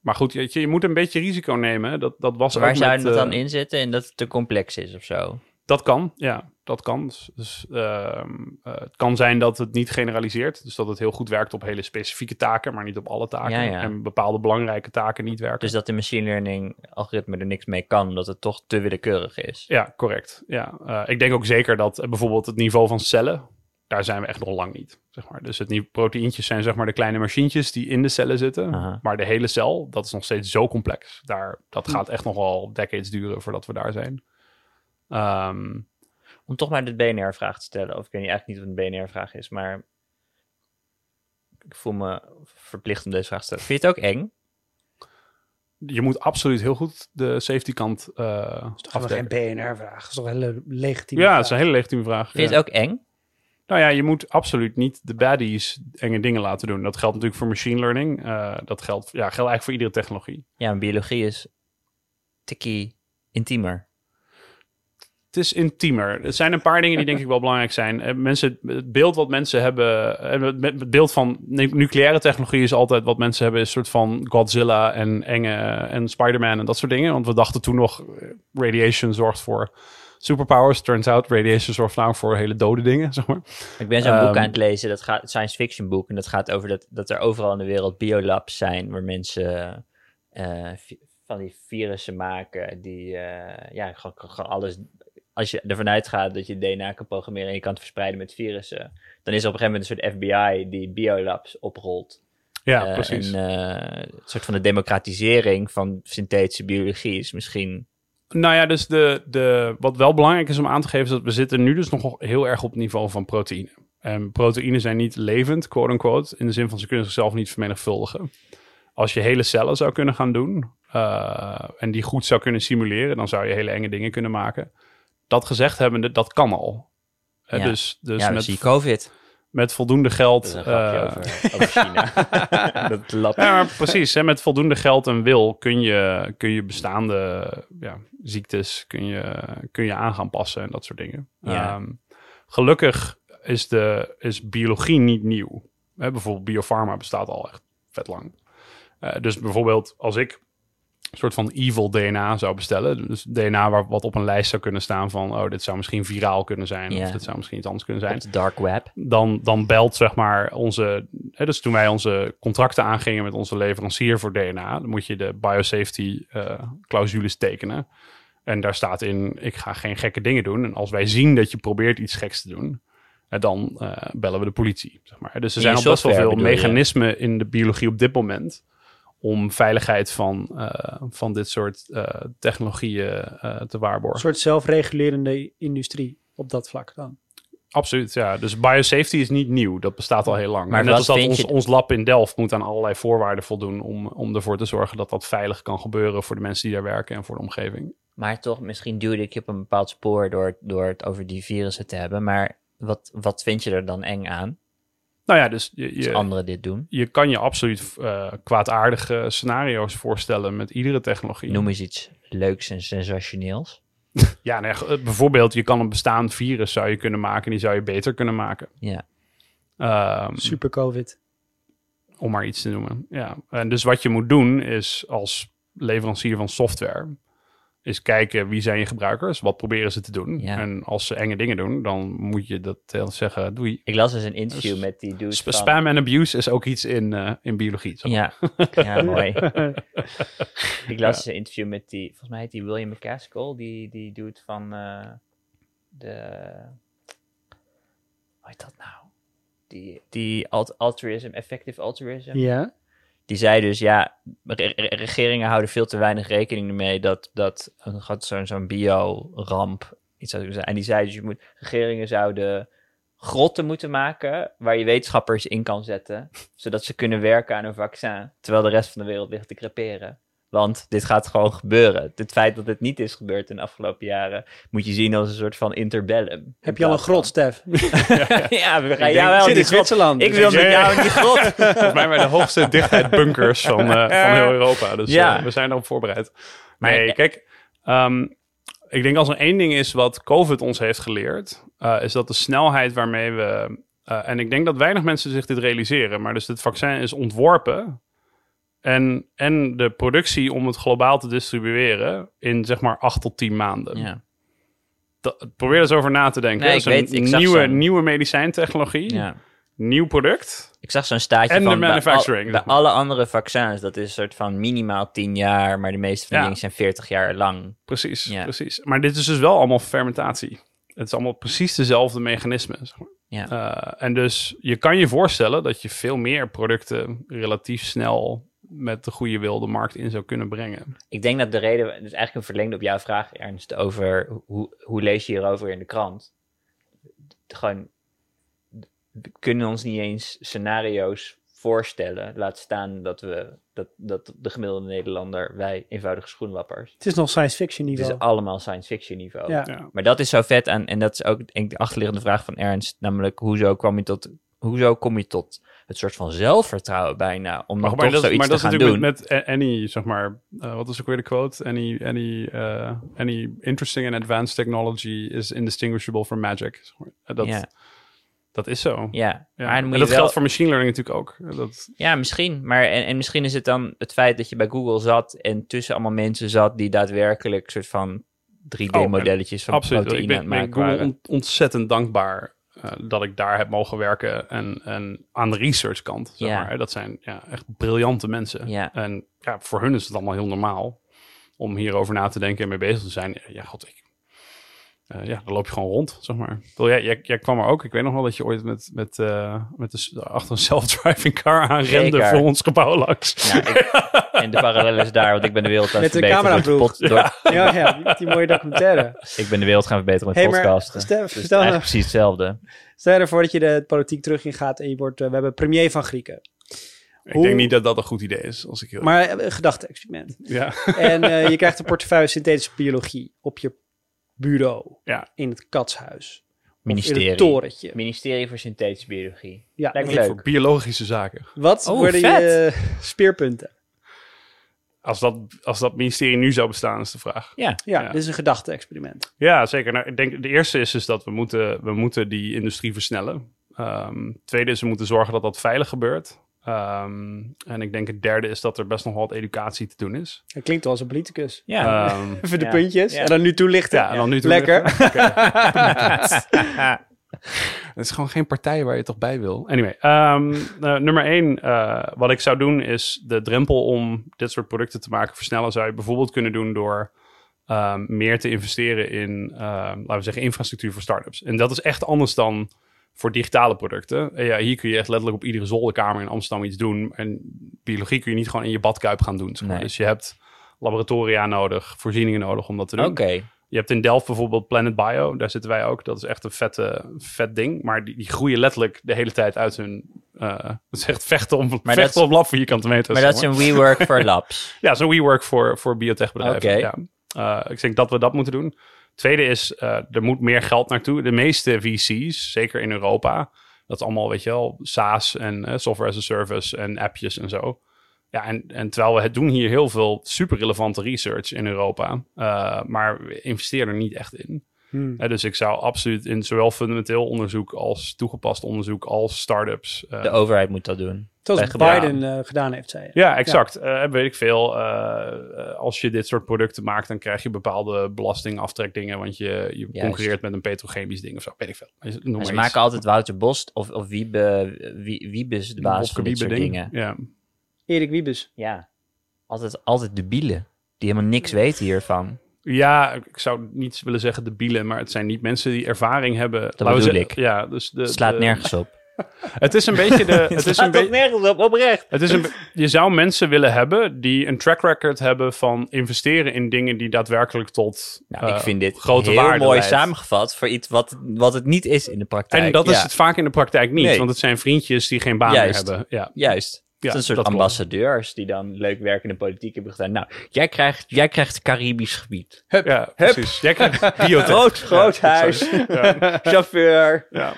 Speaker 2: Maar goed, je, je moet een beetje risico nemen. Dat, dat was
Speaker 1: Waar zou
Speaker 2: met,
Speaker 1: dat dan
Speaker 2: eh,
Speaker 1: in zitten en dat het te complex is of zo?
Speaker 2: Dat kan, ja, dat kan. Dus, dus, ehm, eh, het kan zijn dat het niet generaliseert. Dus dat het heel goed werkt op hele specifieke taken, maar niet op alle taken.
Speaker 1: Ja, ja.
Speaker 2: En bepaalde belangrijke taken niet werken.
Speaker 1: Dus dat de machine learning algoritme er niks mee kan, omdat het toch te willekeurig is.
Speaker 2: Ja, correct. Ja. Eh, ik denk ook zeker dat bijvoorbeeld het niveau van cellen, daar zijn we echt nog lang niet. Zeg maar. Dus het nie- proteïentjes zijn zeg maar de kleine machientjes die in de cellen zitten.
Speaker 1: Aha.
Speaker 2: Maar de hele cel, dat is nog steeds zo complex. Daar,
Speaker 1: Hm.
Speaker 2: dat gaat echt nog wel decades duren voordat we daar zijn. Ehm,
Speaker 1: Om toch maar de BNR-vraag te stellen, of ik weet niet, eigenlijk niet wat een BNR-vraag is, maar ik voel me verplicht om deze vraag te stellen. Vind je het ook eng?
Speaker 2: je moet absoluut heel goed de safety kant eh
Speaker 3: Dat is toch
Speaker 2: afdekken.
Speaker 3: geen BNR-vraag. Dat is toch een hele legitieme
Speaker 2: Ja,
Speaker 3: vraag.
Speaker 2: dat is een hele legitieme vraag.
Speaker 1: Vind je
Speaker 2: Ja.
Speaker 1: het ook eng?
Speaker 2: Nou ja, je moet absoluut niet de baddies enge dingen laten doen. Dat geldt natuurlijk voor machine learning. Eh, dat geldt, ja, geldt eigenlijk voor iedere technologie.
Speaker 1: Ja, maar biologie is tikkie intiemer.
Speaker 2: Het is intiemer. Er zijn een paar dingen die denk ik wel belangrijk zijn. Eh, mensen, het beeld wat mensen hebben... eh, Het beeld van nu- nucleaire technologie is altijd wat mensen hebben... is een soort van Godzilla en enge en Spider-Man en dat soort dingen. Want we dachten toen nog... radiation zorgt voor superpowers. Turns out, radiation zorgt nou voor hele dode dingen, zeg maar.
Speaker 1: Ik ben zo'n
Speaker 2: Ehm,
Speaker 1: boek aan het lezen, dat gaat, science fiction boek, en dat gaat over dat, dat er overal in de wereld biolabs zijn waar mensen eh, van die virussen maken die, eh, ja, gewoon, gewoon alles, als je ervan uitgaat dat je DNA kan programmeren en je kan het verspreiden met virussen, dan is er op een gegeven moment een soort FBI die biolabs oprolt.
Speaker 2: Ja,
Speaker 1: Eh,
Speaker 2: precies.
Speaker 1: En een soort van de democratisering van synthetische biologie is misschien...
Speaker 2: Nou ja, dus de, de, wat wel belangrijk is om aan te geven... is dat we zitten nu dus nog heel erg op het niveau van proteïne. En proteïnen zijn niet levend, quote-unquote... in de zin van ze kunnen zichzelf niet vermenigvuldigen. Als je hele cellen zou kunnen gaan doen... eh, en die goed zou kunnen simuleren... dan zou je hele enge dingen kunnen maken. Dat gezegd hebbende, dat kan al. Eh,
Speaker 1: Ja.
Speaker 2: Dus, dus
Speaker 1: ja,
Speaker 2: met,
Speaker 1: zie COVID.
Speaker 2: Met voldoende geld...
Speaker 1: Dat
Speaker 2: eh,
Speaker 1: over, over China. dat lab.
Speaker 2: Ja, maar precies. Hè, met voldoende geld en wil kun je, kun je bestaande ja, ziektes kun je, kun je aan gaan passen en dat soort dingen.
Speaker 1: Ja.
Speaker 2: Ehm, gelukkig is, de, is biologie niet nieuw. Hè, bijvoorbeeld biopharma bestaat al echt vet lang. Eh, dus bijvoorbeeld als ik soort van evil DNA zou bestellen. Dus DNA waar, wat op een lijst zou kunnen staan van... oh, dit zou misschien viraal kunnen zijn. Of dit zou misschien iets anders kunnen zijn
Speaker 1: Op de dark web.
Speaker 2: dan, dan belt zeg maar onze. Hè, dus toen wij onze contracten aangingen met onze leverancier voor DNA, dan moet je de biosafety eh clausules tekenen. En daar staat in: ik ga geen gekke dingen doen. En als wij zien dat je probeert iets geks te doen, eh, dan eh, bellen we de politie. Zeg maar. Dus er zijn al best wel veel mechanismen in de biologie op dit moment. Om veiligheid van, eh, van dit soort eh, technologieën eh, te
Speaker 3: Een
Speaker 2: waarborgen.
Speaker 3: soort zelfregulerende industrie. op dat vlak dan.
Speaker 2: Absoluut, ja. Dus biosafety is niet nieuw. Dat bestaat al heel lang.
Speaker 1: Maar
Speaker 2: net als dat ons,
Speaker 1: je-
Speaker 2: ons lab in Delft moet aan allerlei voorwaarden voldoen... Om, om ervoor te zorgen dat dat veilig kan gebeuren... voor de mensen die daar werken en voor de omgeving.
Speaker 1: Maar toch, misschien duwde ik je op een bepaald spoor door, door het over die virussen te hebben. Maar wat, wat vind je er dan eng aan
Speaker 2: Nou ja, dus je,
Speaker 1: als
Speaker 2: je,
Speaker 1: anderen dit doen?
Speaker 2: je kan je absoluut eh, kwaadaardige scenario's voorstellen... met iedere technologie.
Speaker 1: Noem eens iets leuks en sensationeels.
Speaker 2: Ja, nee, eh, bijvoorbeeld je kan een bestaand virus zou je kunnen maken... en die zou je beter kunnen maken.
Speaker 1: Ja.
Speaker 2: Ehm,
Speaker 3: Super COVID.
Speaker 2: om maar iets te noemen. Ja. En dus wat je moet doen is als leverancier van software, is kijken wie zijn je gebruikers, wat proberen ze te doen.
Speaker 1: Ja.
Speaker 2: En als ze enge dingen doen, dan moet je dat heel zeggen, doei.
Speaker 1: Ik las dus een interview
Speaker 2: Dus
Speaker 1: met die dude
Speaker 2: Sp-
Speaker 1: van...
Speaker 2: Spam en abuse is ook iets in, eh, in biologie. maar.
Speaker 1: Ja, ja mooi. ik las dus een interview met die, volgens mij heet die William McCaskill, die, die dude van eh, de, hoe heet dat nou? Die, die alt altruism, effective altruism.
Speaker 3: Ja.
Speaker 1: Die zei dus, ja, re- re- regeringen houden veel te weinig rekening mee dat, dat zo'n zo'n bio-ramp iets zou zijn. En die zei dus, je moet, regeringen zouden grotten moeten maken waar je wetenschappers in kan zetten, zodat ze kunnen werken aan een vaccin, terwijl de rest van de wereld ligt te creperen. Want dit gaat gewoon gebeuren. Het feit dat het niet is gebeurd in de afgelopen jaren, moet je zien als een soort van interbellum.
Speaker 3: Heb je al een grot, Stef?
Speaker 1: ja, we gaan jou wel in.
Speaker 3: Zwitserland.
Speaker 1: Ik wil met jou in die grot.
Speaker 2: Volgens mij bij de hoogste dichtheid bunkers van, eh, van heel Europa. Dus
Speaker 1: Ja.
Speaker 2: eh, we zijn erop voorbereid.
Speaker 1: Maar-
Speaker 2: nee, kijk, ehm, ik denk als er één ding is wat COVID ons heeft geleerd, eh, is dat de snelheid waarmee we. eh, en ik denk dat weinig mensen zich dit realiseren, maar dus het vaccin is ontworpen. En, en de productie om het globaal te distribueren in zeg maar 8 tot 10 maanden.
Speaker 1: Ja.
Speaker 2: Dat- probeer er eens over na te denken.
Speaker 1: Nee, ik
Speaker 2: een
Speaker 1: weet, ik zag
Speaker 2: nieuwe, nieuwe medicijntechnologie,
Speaker 1: ja.
Speaker 2: nieuw product.
Speaker 1: Ik zag zo'n staatje
Speaker 2: En de
Speaker 1: van bij al-
Speaker 2: manufacturing,
Speaker 1: bij, alle andere vaccins, dat is een soort van minimaal 10 jaar, maar de meeste van die
Speaker 2: Ja.
Speaker 1: dingen zijn 40 jaar lang.
Speaker 2: Precies,
Speaker 1: Ja.
Speaker 2: precies. Maar dit is dus wel allemaal fermentatie. Het is allemaal precies dezelfde mechanismen. zeg maar.
Speaker 1: Ja.
Speaker 2: Eh, en dus je kan je voorstellen dat je veel meer producten relatief snel met de goede wil de markt in zou kunnen brengen.
Speaker 1: Ik denk dat de reden, dus eigenlijk een verlengde op jouw vraag, Ernst, over hoe, hoe lees je hierover in de krant? Gewoon, we kunnen ons niet eens scenario's voorstellen. Laat staan dat we, dat, dat de gemiddelde Nederlander, wij eenvoudige schoenlappers.
Speaker 3: Het is nog science fiction
Speaker 1: Het
Speaker 3: niveau.
Speaker 1: is allemaal science fiction niveau.
Speaker 3: Ja.
Speaker 2: Ja.
Speaker 1: Maar dat is zo vet aan, en dat is ook denk ik, de achterliggende vraag van Ernst, namelijk hoezo kwam je tot, hoezo kom je tot het soort van zelfvertrouwen bijna, om dan
Speaker 2: Maar,
Speaker 1: toch
Speaker 2: dat,
Speaker 1: zoiets
Speaker 2: maar
Speaker 1: te
Speaker 2: dat is
Speaker 1: gaan
Speaker 2: natuurlijk
Speaker 1: doen?
Speaker 2: met, met any, zeg maar, eh, wat is ook weer de quote? Any, any, eh, any interesting and advanced technology is indistinguishable from magic. zeg maar. Eh, Dat,
Speaker 1: ja,
Speaker 2: dat is zo.
Speaker 1: ja. Maar
Speaker 2: en dat
Speaker 1: wel-
Speaker 2: geldt voor machine learning natuurlijk ook. Dat,
Speaker 1: Ja, misschien. Maar en, en misschien is het dan het feit dat je bij Google zat en tussen allemaal mensen zat die daadwerkelijk soort van 3D-modelletjes van
Speaker 2: Absoluut. Ik
Speaker 1: proteïne aan
Speaker 2: ben,
Speaker 1: het
Speaker 2: ben
Speaker 1: maken
Speaker 2: Google
Speaker 1: waren.
Speaker 2: ontzettend dankbaar eh, dat ik daar heb mogen werken. En, en aan de research kant, zeg maar. Dat zijn ja, echt briljante mensen. En ja, voor hun is het allemaal heel normaal om hierover na te denken en mee bezig te zijn. Ja, god, ik... eh, ja, dan loop je gewoon rond, zeg maar. Jij, jij, jij kwam er ook. Ik weet nog wel dat je ooit met, met, eh, met de, achter een self-driving car aanrende voor ons gebouw langs.
Speaker 1: Ja, ik- en de parallel is daar, want ik ben de wereld gaan
Speaker 3: Met een
Speaker 1: verbeteren. door te
Speaker 3: cameraploeg.
Speaker 1: pod- door-
Speaker 3: Ja, ja, die, mooie documentaire.
Speaker 1: ik ben de wereld gaan verbeteren met
Speaker 3: Hey,
Speaker 1: podcasten.
Speaker 3: stel-
Speaker 1: Dus het is
Speaker 3: vertel nou-
Speaker 1: eigenlijk precies hetzelfde.
Speaker 3: Stel je ervoor dat je de politiek terug in gaat en je wordt, eh, we hebben premier van Grieken.
Speaker 2: Ik
Speaker 3: Hoe-
Speaker 2: denk niet dat dat een goed idee is, als ik heel...
Speaker 3: Maar een gedachte-experiment.
Speaker 2: ja.
Speaker 3: En eh, je krijgt een portefeuille synthetische biologie op je bureau
Speaker 2: ja.
Speaker 3: in het katshuis. Of in
Speaker 1: Ministerie.
Speaker 3: het torentje.
Speaker 1: Ministerie voor Synthetische Biologie.
Speaker 3: Ja,
Speaker 1: Lijkt me
Speaker 2: Voor
Speaker 1: leuk.
Speaker 2: biologische zaken.
Speaker 3: Wat
Speaker 1: Oh,
Speaker 3: worden
Speaker 1: vet.
Speaker 3: je eh, speerpunten?
Speaker 2: Als dat, als dat ministerie nu zou bestaan, is de vraag.
Speaker 1: Ja,
Speaker 3: Ja,
Speaker 2: Ja.
Speaker 3: dit is een gedachte-experiment.
Speaker 2: Ja, zeker. Nou, ik denk de eerste is dus dat we moeten, we moeten die industrie versnellen. Ehm tweede is we moeten zorgen dat dat veilig gebeurt. Ehm, en ik denk het derde is dat er best nog wat educatie te doen is.
Speaker 3: Dat klinkt wel als een politicus.
Speaker 1: ja.
Speaker 2: Ehm,
Speaker 3: Even de
Speaker 1: Ja.
Speaker 3: puntjes
Speaker 1: Ja.
Speaker 3: en dan nu toelichten.
Speaker 2: ja, en dan nu
Speaker 3: Lekker.
Speaker 2: Oké. Het is gewoon geen partij waar je toch bij wil. Anyway, ehm, eh, nummer één, eh, wat ik zou doen is de drempel om dit soort producten te maken versnellen. Zou je bijvoorbeeld kunnen doen door ehm, meer te investeren in, ehm, laten we zeggen, infrastructuur voor startups. En dat is echt anders dan voor digitale producten. En ja, hier kun je echt letterlijk op iedere zolderkamer in Amsterdam iets doen. En biologie kun je niet gewoon in je badkuip gaan doen. zeg maar.
Speaker 1: Nee.
Speaker 2: Dus je hebt laboratoria nodig, voorzieningen nodig om dat te doen.
Speaker 1: Oké.
Speaker 2: Je hebt in Delft bijvoorbeeld Planet Bio. Daar zitten wij ook. Dat is echt een vette, vet ding. Maar die, die groeien letterlijk de hele tijd uit hun... eh het is echt vechten om,
Speaker 4: Maar
Speaker 2: vechten
Speaker 4: dat
Speaker 2: om lab vierkante meters.
Speaker 4: Maar dat is een WeWork voor labs.
Speaker 2: Ja, zo'n WeWork voor, voor biotechbedrijven.
Speaker 4: Oké.
Speaker 2: Ja. Eh, ik denk dat we dat moeten doen. Tweede is, eh, er moet meer geld naartoe. De meeste VC's, zeker in Europa, dat is allemaal, weet je wel, SaaS en eh, software as a service en appjes en zo. Ja, en, en terwijl we het doen hier heel veel super relevante research in Europa, eh, maar we investeren er niet echt in.
Speaker 3: Hmm.
Speaker 2: Dus ik zou absoluut in zowel fundamenteel onderzoek als toegepast onderzoek als start-ups. eh,
Speaker 4: De overheid moet dat doen.
Speaker 3: Zoals. Biden eh, gedaan heeft, zei je.
Speaker 2: ja, exact. Eh, weet ik veel. als je dit soort producten maakt, dan krijg je bepaalde belastingaftrekdingen, want je, je
Speaker 4: Juist.
Speaker 2: concurreert met een petrochemisch ding of zo. Weet ik veel.
Speaker 4: Maar ze maken altijd Wouter Bos of, of Wiebe, Wie- Wiebes de baas van dit soort
Speaker 2: ding.
Speaker 4: dingen.
Speaker 2: Ja.
Speaker 3: Erik Wiebes.
Speaker 4: Ja. Altijd, altijd debielen. Die helemaal niks weten hiervan.
Speaker 2: Ja, ik zou niet willen zeggen de bielen, maar het zijn niet mensen die ervaring hebben. Laten we
Speaker 4: bedoel
Speaker 2: zeggen-
Speaker 4: ik.
Speaker 2: Ja, dus de,
Speaker 4: Het slaat
Speaker 2: de-
Speaker 4: nergens op.
Speaker 2: Het is een beetje de. het is een beetje.
Speaker 4: nergens op, oprecht.
Speaker 2: Het is een, je zou mensen willen hebben die een track record hebben van investeren in dingen die daadwerkelijk tot
Speaker 4: Nou,
Speaker 2: eh,
Speaker 4: ik vind dit
Speaker 2: grote
Speaker 4: heel
Speaker 2: waarde
Speaker 4: mooi
Speaker 2: leidt.
Speaker 4: samengevat voor iets wat, wat het niet is in de praktijk.
Speaker 2: En dat is het vaak in de praktijk niet,
Speaker 4: Nee.
Speaker 2: want het zijn vriendjes die geen baan
Speaker 4: Juist.
Speaker 2: meer hebben. Ja,
Speaker 4: Juist.
Speaker 2: Ja,
Speaker 4: een
Speaker 2: dat
Speaker 4: soort
Speaker 2: klopt.
Speaker 4: ambassadeurs die dan leuk werk in de politiek hebben gedaan. Nou, jij krijgt, jij krijgt het Caribisch gebied.
Speaker 2: ja precies. Jij krijgt biotech.
Speaker 4: Groot, groot
Speaker 2: Ja,
Speaker 4: huis.
Speaker 2: Ja,
Speaker 4: Chauffeur.
Speaker 2: ja.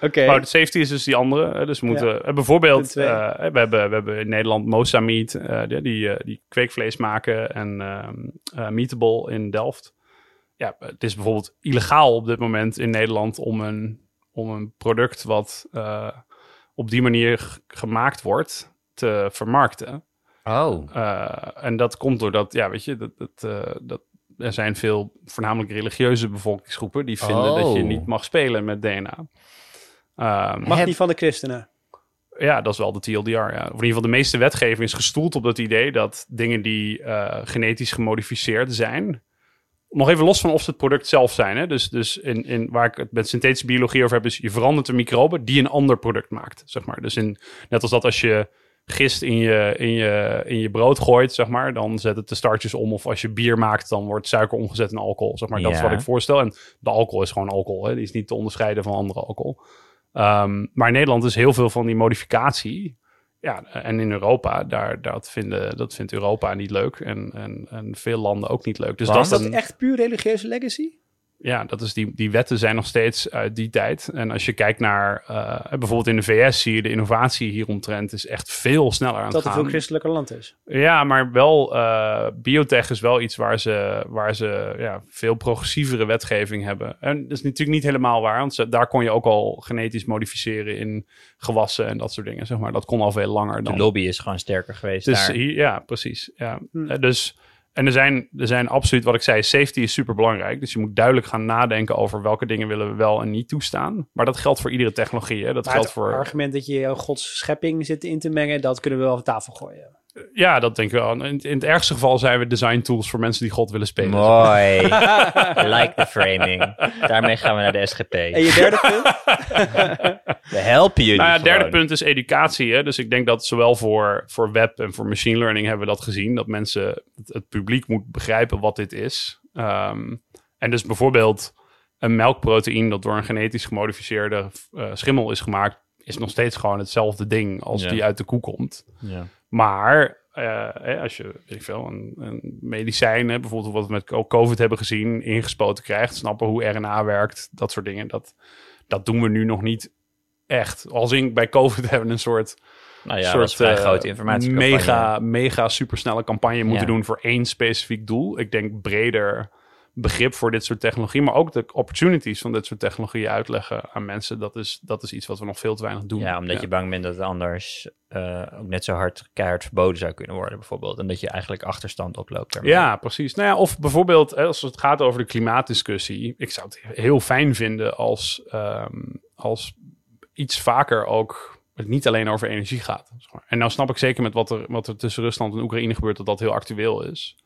Speaker 3: Oké.
Speaker 2: Maar de safety is dus die andere. hè. Dus we moeten
Speaker 3: Ja.
Speaker 2: eh, bijvoorbeeld, eh, we, hebben, we hebben in Nederland Mosa Meat, eh, die, die, eh, die kweekvlees maken en ehm eh, Meatable in Delft. Ja, het is bijvoorbeeld illegaal op dit moment in Nederland om een, om een product wat eh, op die manier gemaakt wordt te vermarkten.
Speaker 4: Oh.
Speaker 2: Eh, en dat komt doordat, ja, weet je, dat, dat, eh, dat, er zijn veel voornamelijk religieuze bevolkingsgroepen die vinden dat je
Speaker 4: Oh.
Speaker 2: niet mag spelen met DNA. Ehm,
Speaker 3: Mag
Speaker 4: Heb-
Speaker 3: niet van de christenen.
Speaker 2: ja, dat is wel de TLDR. Ja. Of in ieder geval de meeste wetgeving is gestoeld op dat idee dat dingen die eh, genetisch gemodificeerd zijn. Nog even los van of ze het product zelf zijn. Hè? Dus, dus in, in, waar ik het met synthetische biologie over heb, is je verandert een microbe die een ander product maakt. Zeg maar. Dus in, net als dat als je gist in je, in, je, in je brood gooit, zeg maar, dan zet het de startjes om. Of als je bier maakt, dan wordt suiker omgezet in alcohol. Zeg maar. Dat is wat ik voorstel. En de alcohol is gewoon alcohol. Hè? Die is niet te onderscheiden van andere alcohol. Ehm, maar in Nederland is heel veel van die modificatie. Ja, en in Europa, daar, dat, vinden, dat vindt Europa niet leuk. En, en, en veel landen ook niet leuk. Dus dat
Speaker 3: Is
Speaker 2: is
Speaker 3: dat
Speaker 2: een,
Speaker 3: echt puur religieuze legacy?
Speaker 2: Ja, dat is die, die wetten zijn nog steeds uit die tijd. En als je kijkt naar, eh, bijvoorbeeld in de VS zie je de innovatie hieromtrent is echt veel sneller aan
Speaker 3: Dat
Speaker 2: het
Speaker 3: er
Speaker 2: gaan.
Speaker 3: veel christelijker land is.
Speaker 2: Ja, maar wel, eh, biotech is wel iets waar ze, waar ze ja, veel progressievere wetgeving hebben. En dat is natuurlijk niet helemaal waar, want ze- daar kon je ook al genetisch modificeren in gewassen en dat soort dingen. Zeg maar. Dat kon al veel langer
Speaker 4: De
Speaker 2: dan.
Speaker 4: lobby is gewoon sterker geweest
Speaker 2: Dus
Speaker 4: daar.
Speaker 2: hier, ja, precies. Ja.
Speaker 3: Hm.
Speaker 2: Eh, Dus, en er zijn, er zijn absoluut, wat ik zei, safety is super belangrijk. Dus je moet duidelijk gaan nadenken over welke dingen willen we wel en niet toestaan. Maar dat geldt voor iedere technologie. Hè? Dat
Speaker 3: Maar
Speaker 2: geldt
Speaker 3: het
Speaker 2: voor.
Speaker 3: argument dat je Gods schepping zit in te mengen, dat kunnen we wel op tafel gooien.
Speaker 2: Ja, dat denk ik wel. In, in het ergste geval zijn we design tools voor mensen die God willen spelen.
Speaker 4: Mooi. I like the framing. Daarmee gaan we naar de SGP.
Speaker 3: En je derde punt?
Speaker 4: We helpen jullie
Speaker 2: Nou ja, het derde punt is educatie. Hè? Dus ik denk dat zowel voor, voor web en voor machine learning hebben we dat gezien. Dat mensen, het, het publiek moet begrijpen wat dit is. Ehm, en dus bijvoorbeeld een melkproteïne dat door een genetisch gemodificeerde eh, schimmel is gemaakt, is nog steeds gewoon hetzelfde ding als
Speaker 4: Ja.
Speaker 2: die uit de koe komt.
Speaker 4: Ja.
Speaker 2: Maar eh, als je, weet ik veel, een, een medicijn, hè, bijvoorbeeld wat we met co- COVID hebben gezien, ingespoten krijgt, snappen hoe RNA werkt, dat soort dingen, dat, dat doen we nu nog niet echt. Als in bij COVID hebben we een soort,
Speaker 4: Nou ja,
Speaker 2: soort eh,
Speaker 4: grote
Speaker 2: mega, mega supersnelle campagne moeten
Speaker 4: Ja.
Speaker 2: doen voor één specifiek doel. Ik denk breder begrip voor dit soort technologie, maar ook de opportunities van dit soort technologieën uitleggen aan mensen. Dat is, dat is iets wat we nog veel te weinig doen.
Speaker 4: Ja, omdat je bang bent dat het anders eh, ook net zo hard keihard verboden zou kunnen worden, bijvoorbeeld. En dat je eigenlijk achterstand oploopt. daarmee.
Speaker 2: Ja, precies. Nou ja, of bijvoorbeeld hè, als het gaat over de klimaatdiscussie. Ik zou het heel fijn vinden als, ehm, als iets vaker ook het niet alleen over energie gaat. zeg maar. En nou snap ik zeker met wat er, wat er tussen Rusland en Oekraïne gebeurt, dat dat heel actueel is.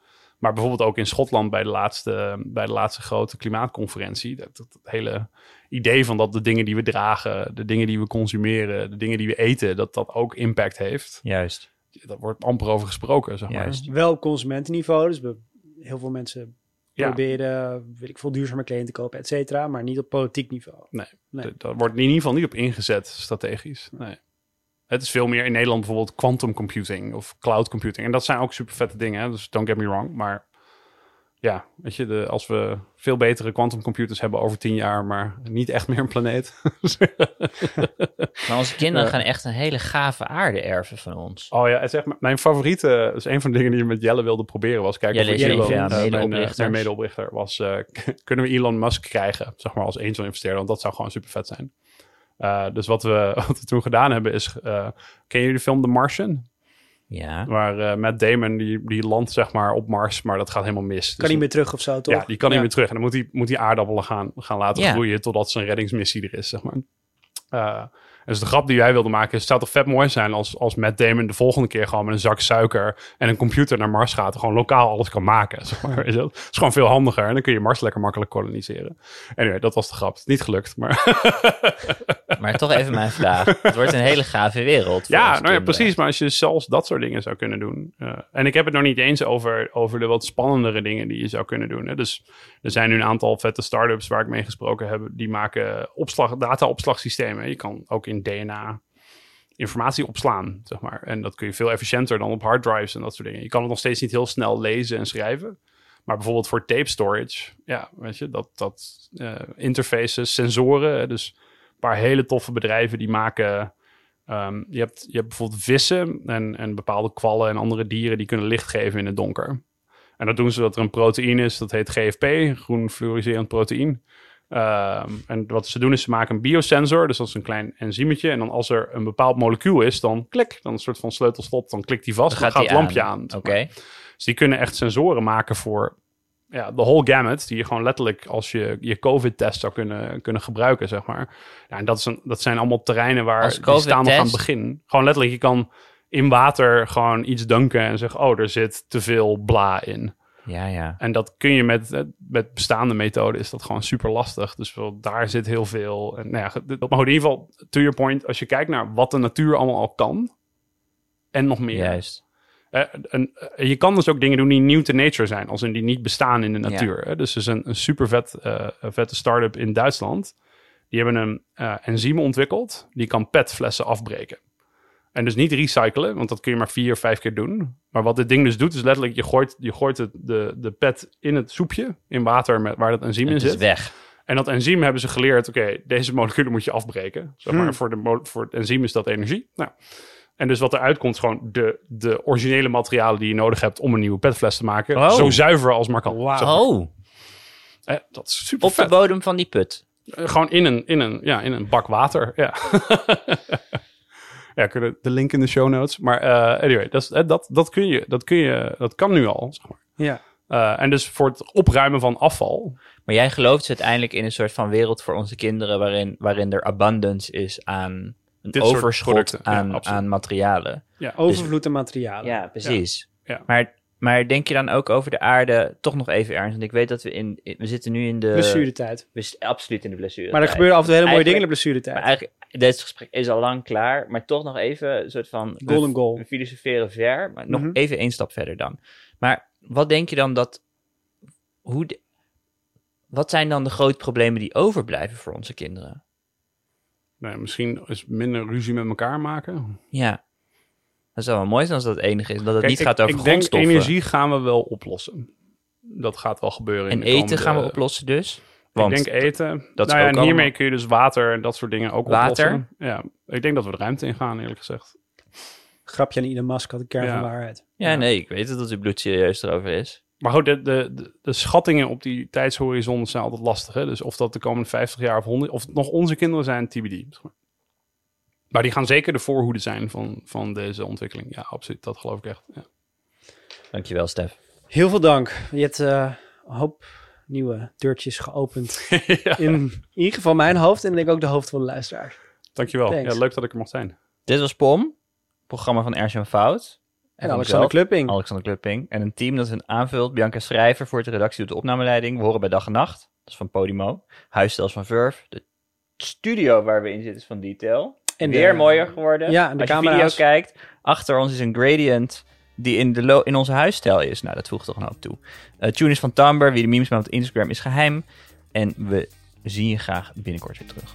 Speaker 2: Maar bijvoorbeeld ook in Schotland bij de laatste, bij de laatste grote klimaatconferentie. Dat, dat, dat hele idee van dat de dingen die we dragen, de dingen die we consumeren, de dingen die we eten, dat dat ook impact heeft.
Speaker 4: Juist,
Speaker 2: Daar wordt amper over gesproken, zeg maar.
Speaker 4: juist.
Speaker 3: Wel op consumentenniveau, dus we- heel veel mensen
Speaker 2: Ja.
Speaker 3: proberen, weet ik veel, duurzame kleding te kopen, et cetera. Maar niet op politiek niveau. Nee.
Speaker 2: D- Daar wordt in ieder geval niet op ingezet, strategisch. Nee. Het is veel meer in Nederland bijvoorbeeld quantum computing of cloud computing. En dat zijn ook super vette dingen, hè? dus don't get me wrong. Maar ja, weet je, de, als we veel betere quantum computers hebben over tien jaar, maar niet echt meer een planeet.
Speaker 1: Maar onze kinderen gaan echt een hele gave aarde erven van ons.
Speaker 2: oh ja, het is echt mijn favoriete, dus een van de dingen die je met Jelle wilde proberen was kijken
Speaker 1: Jelle
Speaker 2: of
Speaker 3: de
Speaker 2: eh, mijn, eh, mijn medeoprichter was, eh, kunnen we Elon Musk krijgen, zeg maar als angel investeerder, want dat zou gewoon super vet zijn. Eh, dus wat we, wat we toen gedaan hebben is, eh ken je de film The Martian?
Speaker 1: Ja.
Speaker 2: Waar eh Matt Damon, die, die landt zeg maar op Mars, maar dat gaat helemaal mis.
Speaker 3: Kan
Speaker 2: Dus
Speaker 3: niet meer terug of zo, toch?
Speaker 2: Ja, die kan niet meer terug. En dan moet hij moet die aardappelen gaan, gaan laten
Speaker 1: Ja.
Speaker 2: groeien totdat zijn reddingsmissie er is, zeg maar. Dus de grap die wij wilden maken is, het zou toch vet mooi zijn als, als Matt Damon de volgende keer gewoon met een zak suiker en een computer naar Mars gaat gewoon lokaal alles kan maken, zeg maar. Weet je is gewoon veel handiger en dan kun je Mars lekker makkelijk koloniseren. Anyway, dat was de grap. Het is niet gelukt, maar...
Speaker 1: Maar toch even mijn vraag. Het wordt een hele gave wereld.
Speaker 2: Ja, nou ja,
Speaker 1: kinderen.
Speaker 2: precies. Maar als je zelfs dat soort dingen zou kunnen doen. eh, en ik heb het nog niet eens over, over de wat spannendere dingen die je zou kunnen doen. Hè. Dus er zijn nu een aantal vette start-ups waar ik mee gesproken heb. Die maken opslag, data-opslagsystemen. Je kan ook in DNA informatie opslaan, zeg maar. En dat kun je veel efficiënter dan op harddrives en dat soort dingen. Je kan het nog steeds niet heel snel lezen en schrijven. Maar bijvoorbeeld voor tape storage, ja, weet je, dat, dat eh, interfaces, sensoren. Dus een paar hele toffe bedrijven die maken. ehm, je, hebt, je hebt bijvoorbeeld vissen en, en bepaalde kwallen en andere dieren die kunnen licht geven in het donker. En dat doen ze dat er een proteïne is, dat heet GFP, groen fluoriserend proteïne. Ehm, en wat ze doen is ze maken een biosensor, dus dat is een klein enzymetje. En dan als er een bepaald molecuul is, dan klik, dan een soort van sleutelslot, dan klikt die vast,
Speaker 1: Dan
Speaker 2: dan,
Speaker 1: gaat
Speaker 2: gaat het lampje aan.
Speaker 1: Oké.
Speaker 2: Dus die kunnen echt sensoren maken voor ja, de whole gamut, die je gewoon letterlijk als je je COVID-test zou kunnen, kunnen gebruiken, zeg maar. Ja, en dat, is een, dat zijn allemaal terreinen waar die staan nog aan het begin. Gewoon letterlijk, je kan in water gewoon iets dunken en zeggen, oh, er zit te veel bla in.
Speaker 1: Ja, ja.
Speaker 2: En dat kun je met, eh, met bestaande methoden, is dat gewoon super lastig. Dus wel, daar zit heel veel. En, nou ja, maar goed, in ieder geval, to your point, als je kijkt naar wat de natuur allemaal al kan, en nog meer.
Speaker 1: Juist.
Speaker 2: Eh, en, eh, je kan dus ook dingen doen die nieuw to nature zijn, als in die niet bestaan in de natuur. Dus er is een, een super vet, vette start-up in Duitsland. Die hebben een eh, enzym ontwikkeld, die kan petflessen afbreken. En dus niet recyclen, want dat kun je maar vier of vijf keer doen. Maar wat dit ding dus doet, is letterlijk, je gooit, je gooit het, de, de pet in het soepje, in water met, waar dat enzym in
Speaker 1: Het is
Speaker 2: zit.
Speaker 1: weg.
Speaker 2: En dat enzym hebben ze geleerd, oké, deze moleculen moet je afbreken. Zeg maar,
Speaker 3: Hmm.
Speaker 2: voor, de voor het enzym is dat energie. Nou, en dus wat eruit komt, is gewoon de, de originele materialen die je nodig hebt om een nieuwe petfles te maken.
Speaker 1: Oh.
Speaker 2: Zo zuiver als maar kan. Zeg maar.
Speaker 1: Oh,
Speaker 2: Eh, dat is super
Speaker 1: op de bodem van die put.
Speaker 2: Eh, gewoon in een, in, een, ja, in een bak water. Ja. ja, kunnen de link in de show notes. Maar eh, anyway, dat, eh, dat, dat, kun je, dat, kun je, dat kan nu al. Zeg maar.
Speaker 3: Ja.
Speaker 2: Eh, en dus voor het opruimen van afval.
Speaker 1: Maar jij gelooft dus uiteindelijk in een soort van wereld voor onze kinderen... waarin, waarin er abundance is aan een
Speaker 2: Dit
Speaker 1: overschot
Speaker 2: ja,
Speaker 1: aan, aan materialen.
Speaker 3: Overvloed aan materialen.
Speaker 1: Ja, precies.
Speaker 2: Ja. Ja.
Speaker 1: Maar, maar denk je dan ook over de aarde, toch nog even ernst? Want ik weet dat we in, in- we zitten nu in de...
Speaker 3: Blessuretijd.
Speaker 1: We zitten absoluut in de blessure.
Speaker 3: Maar er gebeuren af en toe hele mooie dingen in de blessuretijd.
Speaker 1: Maar eigenlijk, dit gesprek is al lang klaar, maar toch nog even een soort van...
Speaker 3: Golden goal.
Speaker 1: We filosoferen ver, maar nog
Speaker 3: Mhm.
Speaker 1: even één stap verder dan. Maar wat denk je dan dat... Hoe de- wat zijn dan de grote problemen die overblijven voor onze kinderen?
Speaker 2: Nou, misschien is minder ruzie met elkaar maken.
Speaker 1: Ja. Dat zou wel mooi zijn als dat het enige is. Dat het
Speaker 2: Kijk,
Speaker 1: niet
Speaker 2: ik-
Speaker 1: gaat over
Speaker 2: ik denk
Speaker 1: grondstoffen.
Speaker 2: energie gaan we wel oplossen. Dat gaat wel gebeuren. in
Speaker 1: en
Speaker 2: de
Speaker 1: eten
Speaker 2: komende-
Speaker 1: gaan we oplossen dus. Want
Speaker 2: ik denk eten.
Speaker 1: dat is
Speaker 2: nou ja, en hiermee
Speaker 1: allemaal-
Speaker 2: kun je dus water en dat soort dingen ook
Speaker 1: Water?
Speaker 2: oplossen. Ja, ik denk dat we de ruimte in gaan, eerlijk gezegd.
Speaker 3: Grapje aan Elon Musk had de kern
Speaker 2: Ja.
Speaker 3: van waarheid.
Speaker 1: Ja,
Speaker 2: Ja.
Speaker 1: nee, ik weet het dat uw bloed serieus erover is.
Speaker 2: Maar goed, de, de, de, de schattingen op die tijdshorizon zijn altijd lastig. Hè? Dus of dat de komende 50 jaar of 100, of het nog onze kinderen zijn, TBD. Maar. Die gaan zeker de voorhoede zijn van, van deze ontwikkeling. Ja, absoluut. Dat geloof ik echt. Ja.
Speaker 1: Dankjewel, Stef.
Speaker 3: Heel veel dank. Je hebt eh, een hoop nieuwe deurtjes geopend.
Speaker 2: ja,
Speaker 3: In, in ieder geval mijn hoofd en ik denk ook de hoofd van de luisteraar.
Speaker 2: dankjewel.
Speaker 3: Thanks.
Speaker 2: Ja, leuk dat ik er mocht zijn.
Speaker 1: Dit was POM, programma van Ernst en Fout.
Speaker 3: En
Speaker 1: van
Speaker 3: Alexander Klupping.
Speaker 1: Alexander Klupping. En een team dat een aanvult. Bianca Schrijver voert de redactie doet de opnameleiding. We horen bij dag en nacht. Dat is van Podimo. Huisstijl is van Verve. De studio waar we in zitten is van Detail.
Speaker 3: En
Speaker 1: Weer
Speaker 3: de-
Speaker 1: mooier geworden.
Speaker 3: Ja, de
Speaker 1: Als je
Speaker 3: camera's.
Speaker 1: video kijkt, achter ons is een gradient die in, de in onze huisstijl is. Nou, dat voegt toch een hoop toe. Eh Tune is van Tumblr. Wie de memes maakt op Instagram is geheim. En we zien je graag binnenkort weer terug.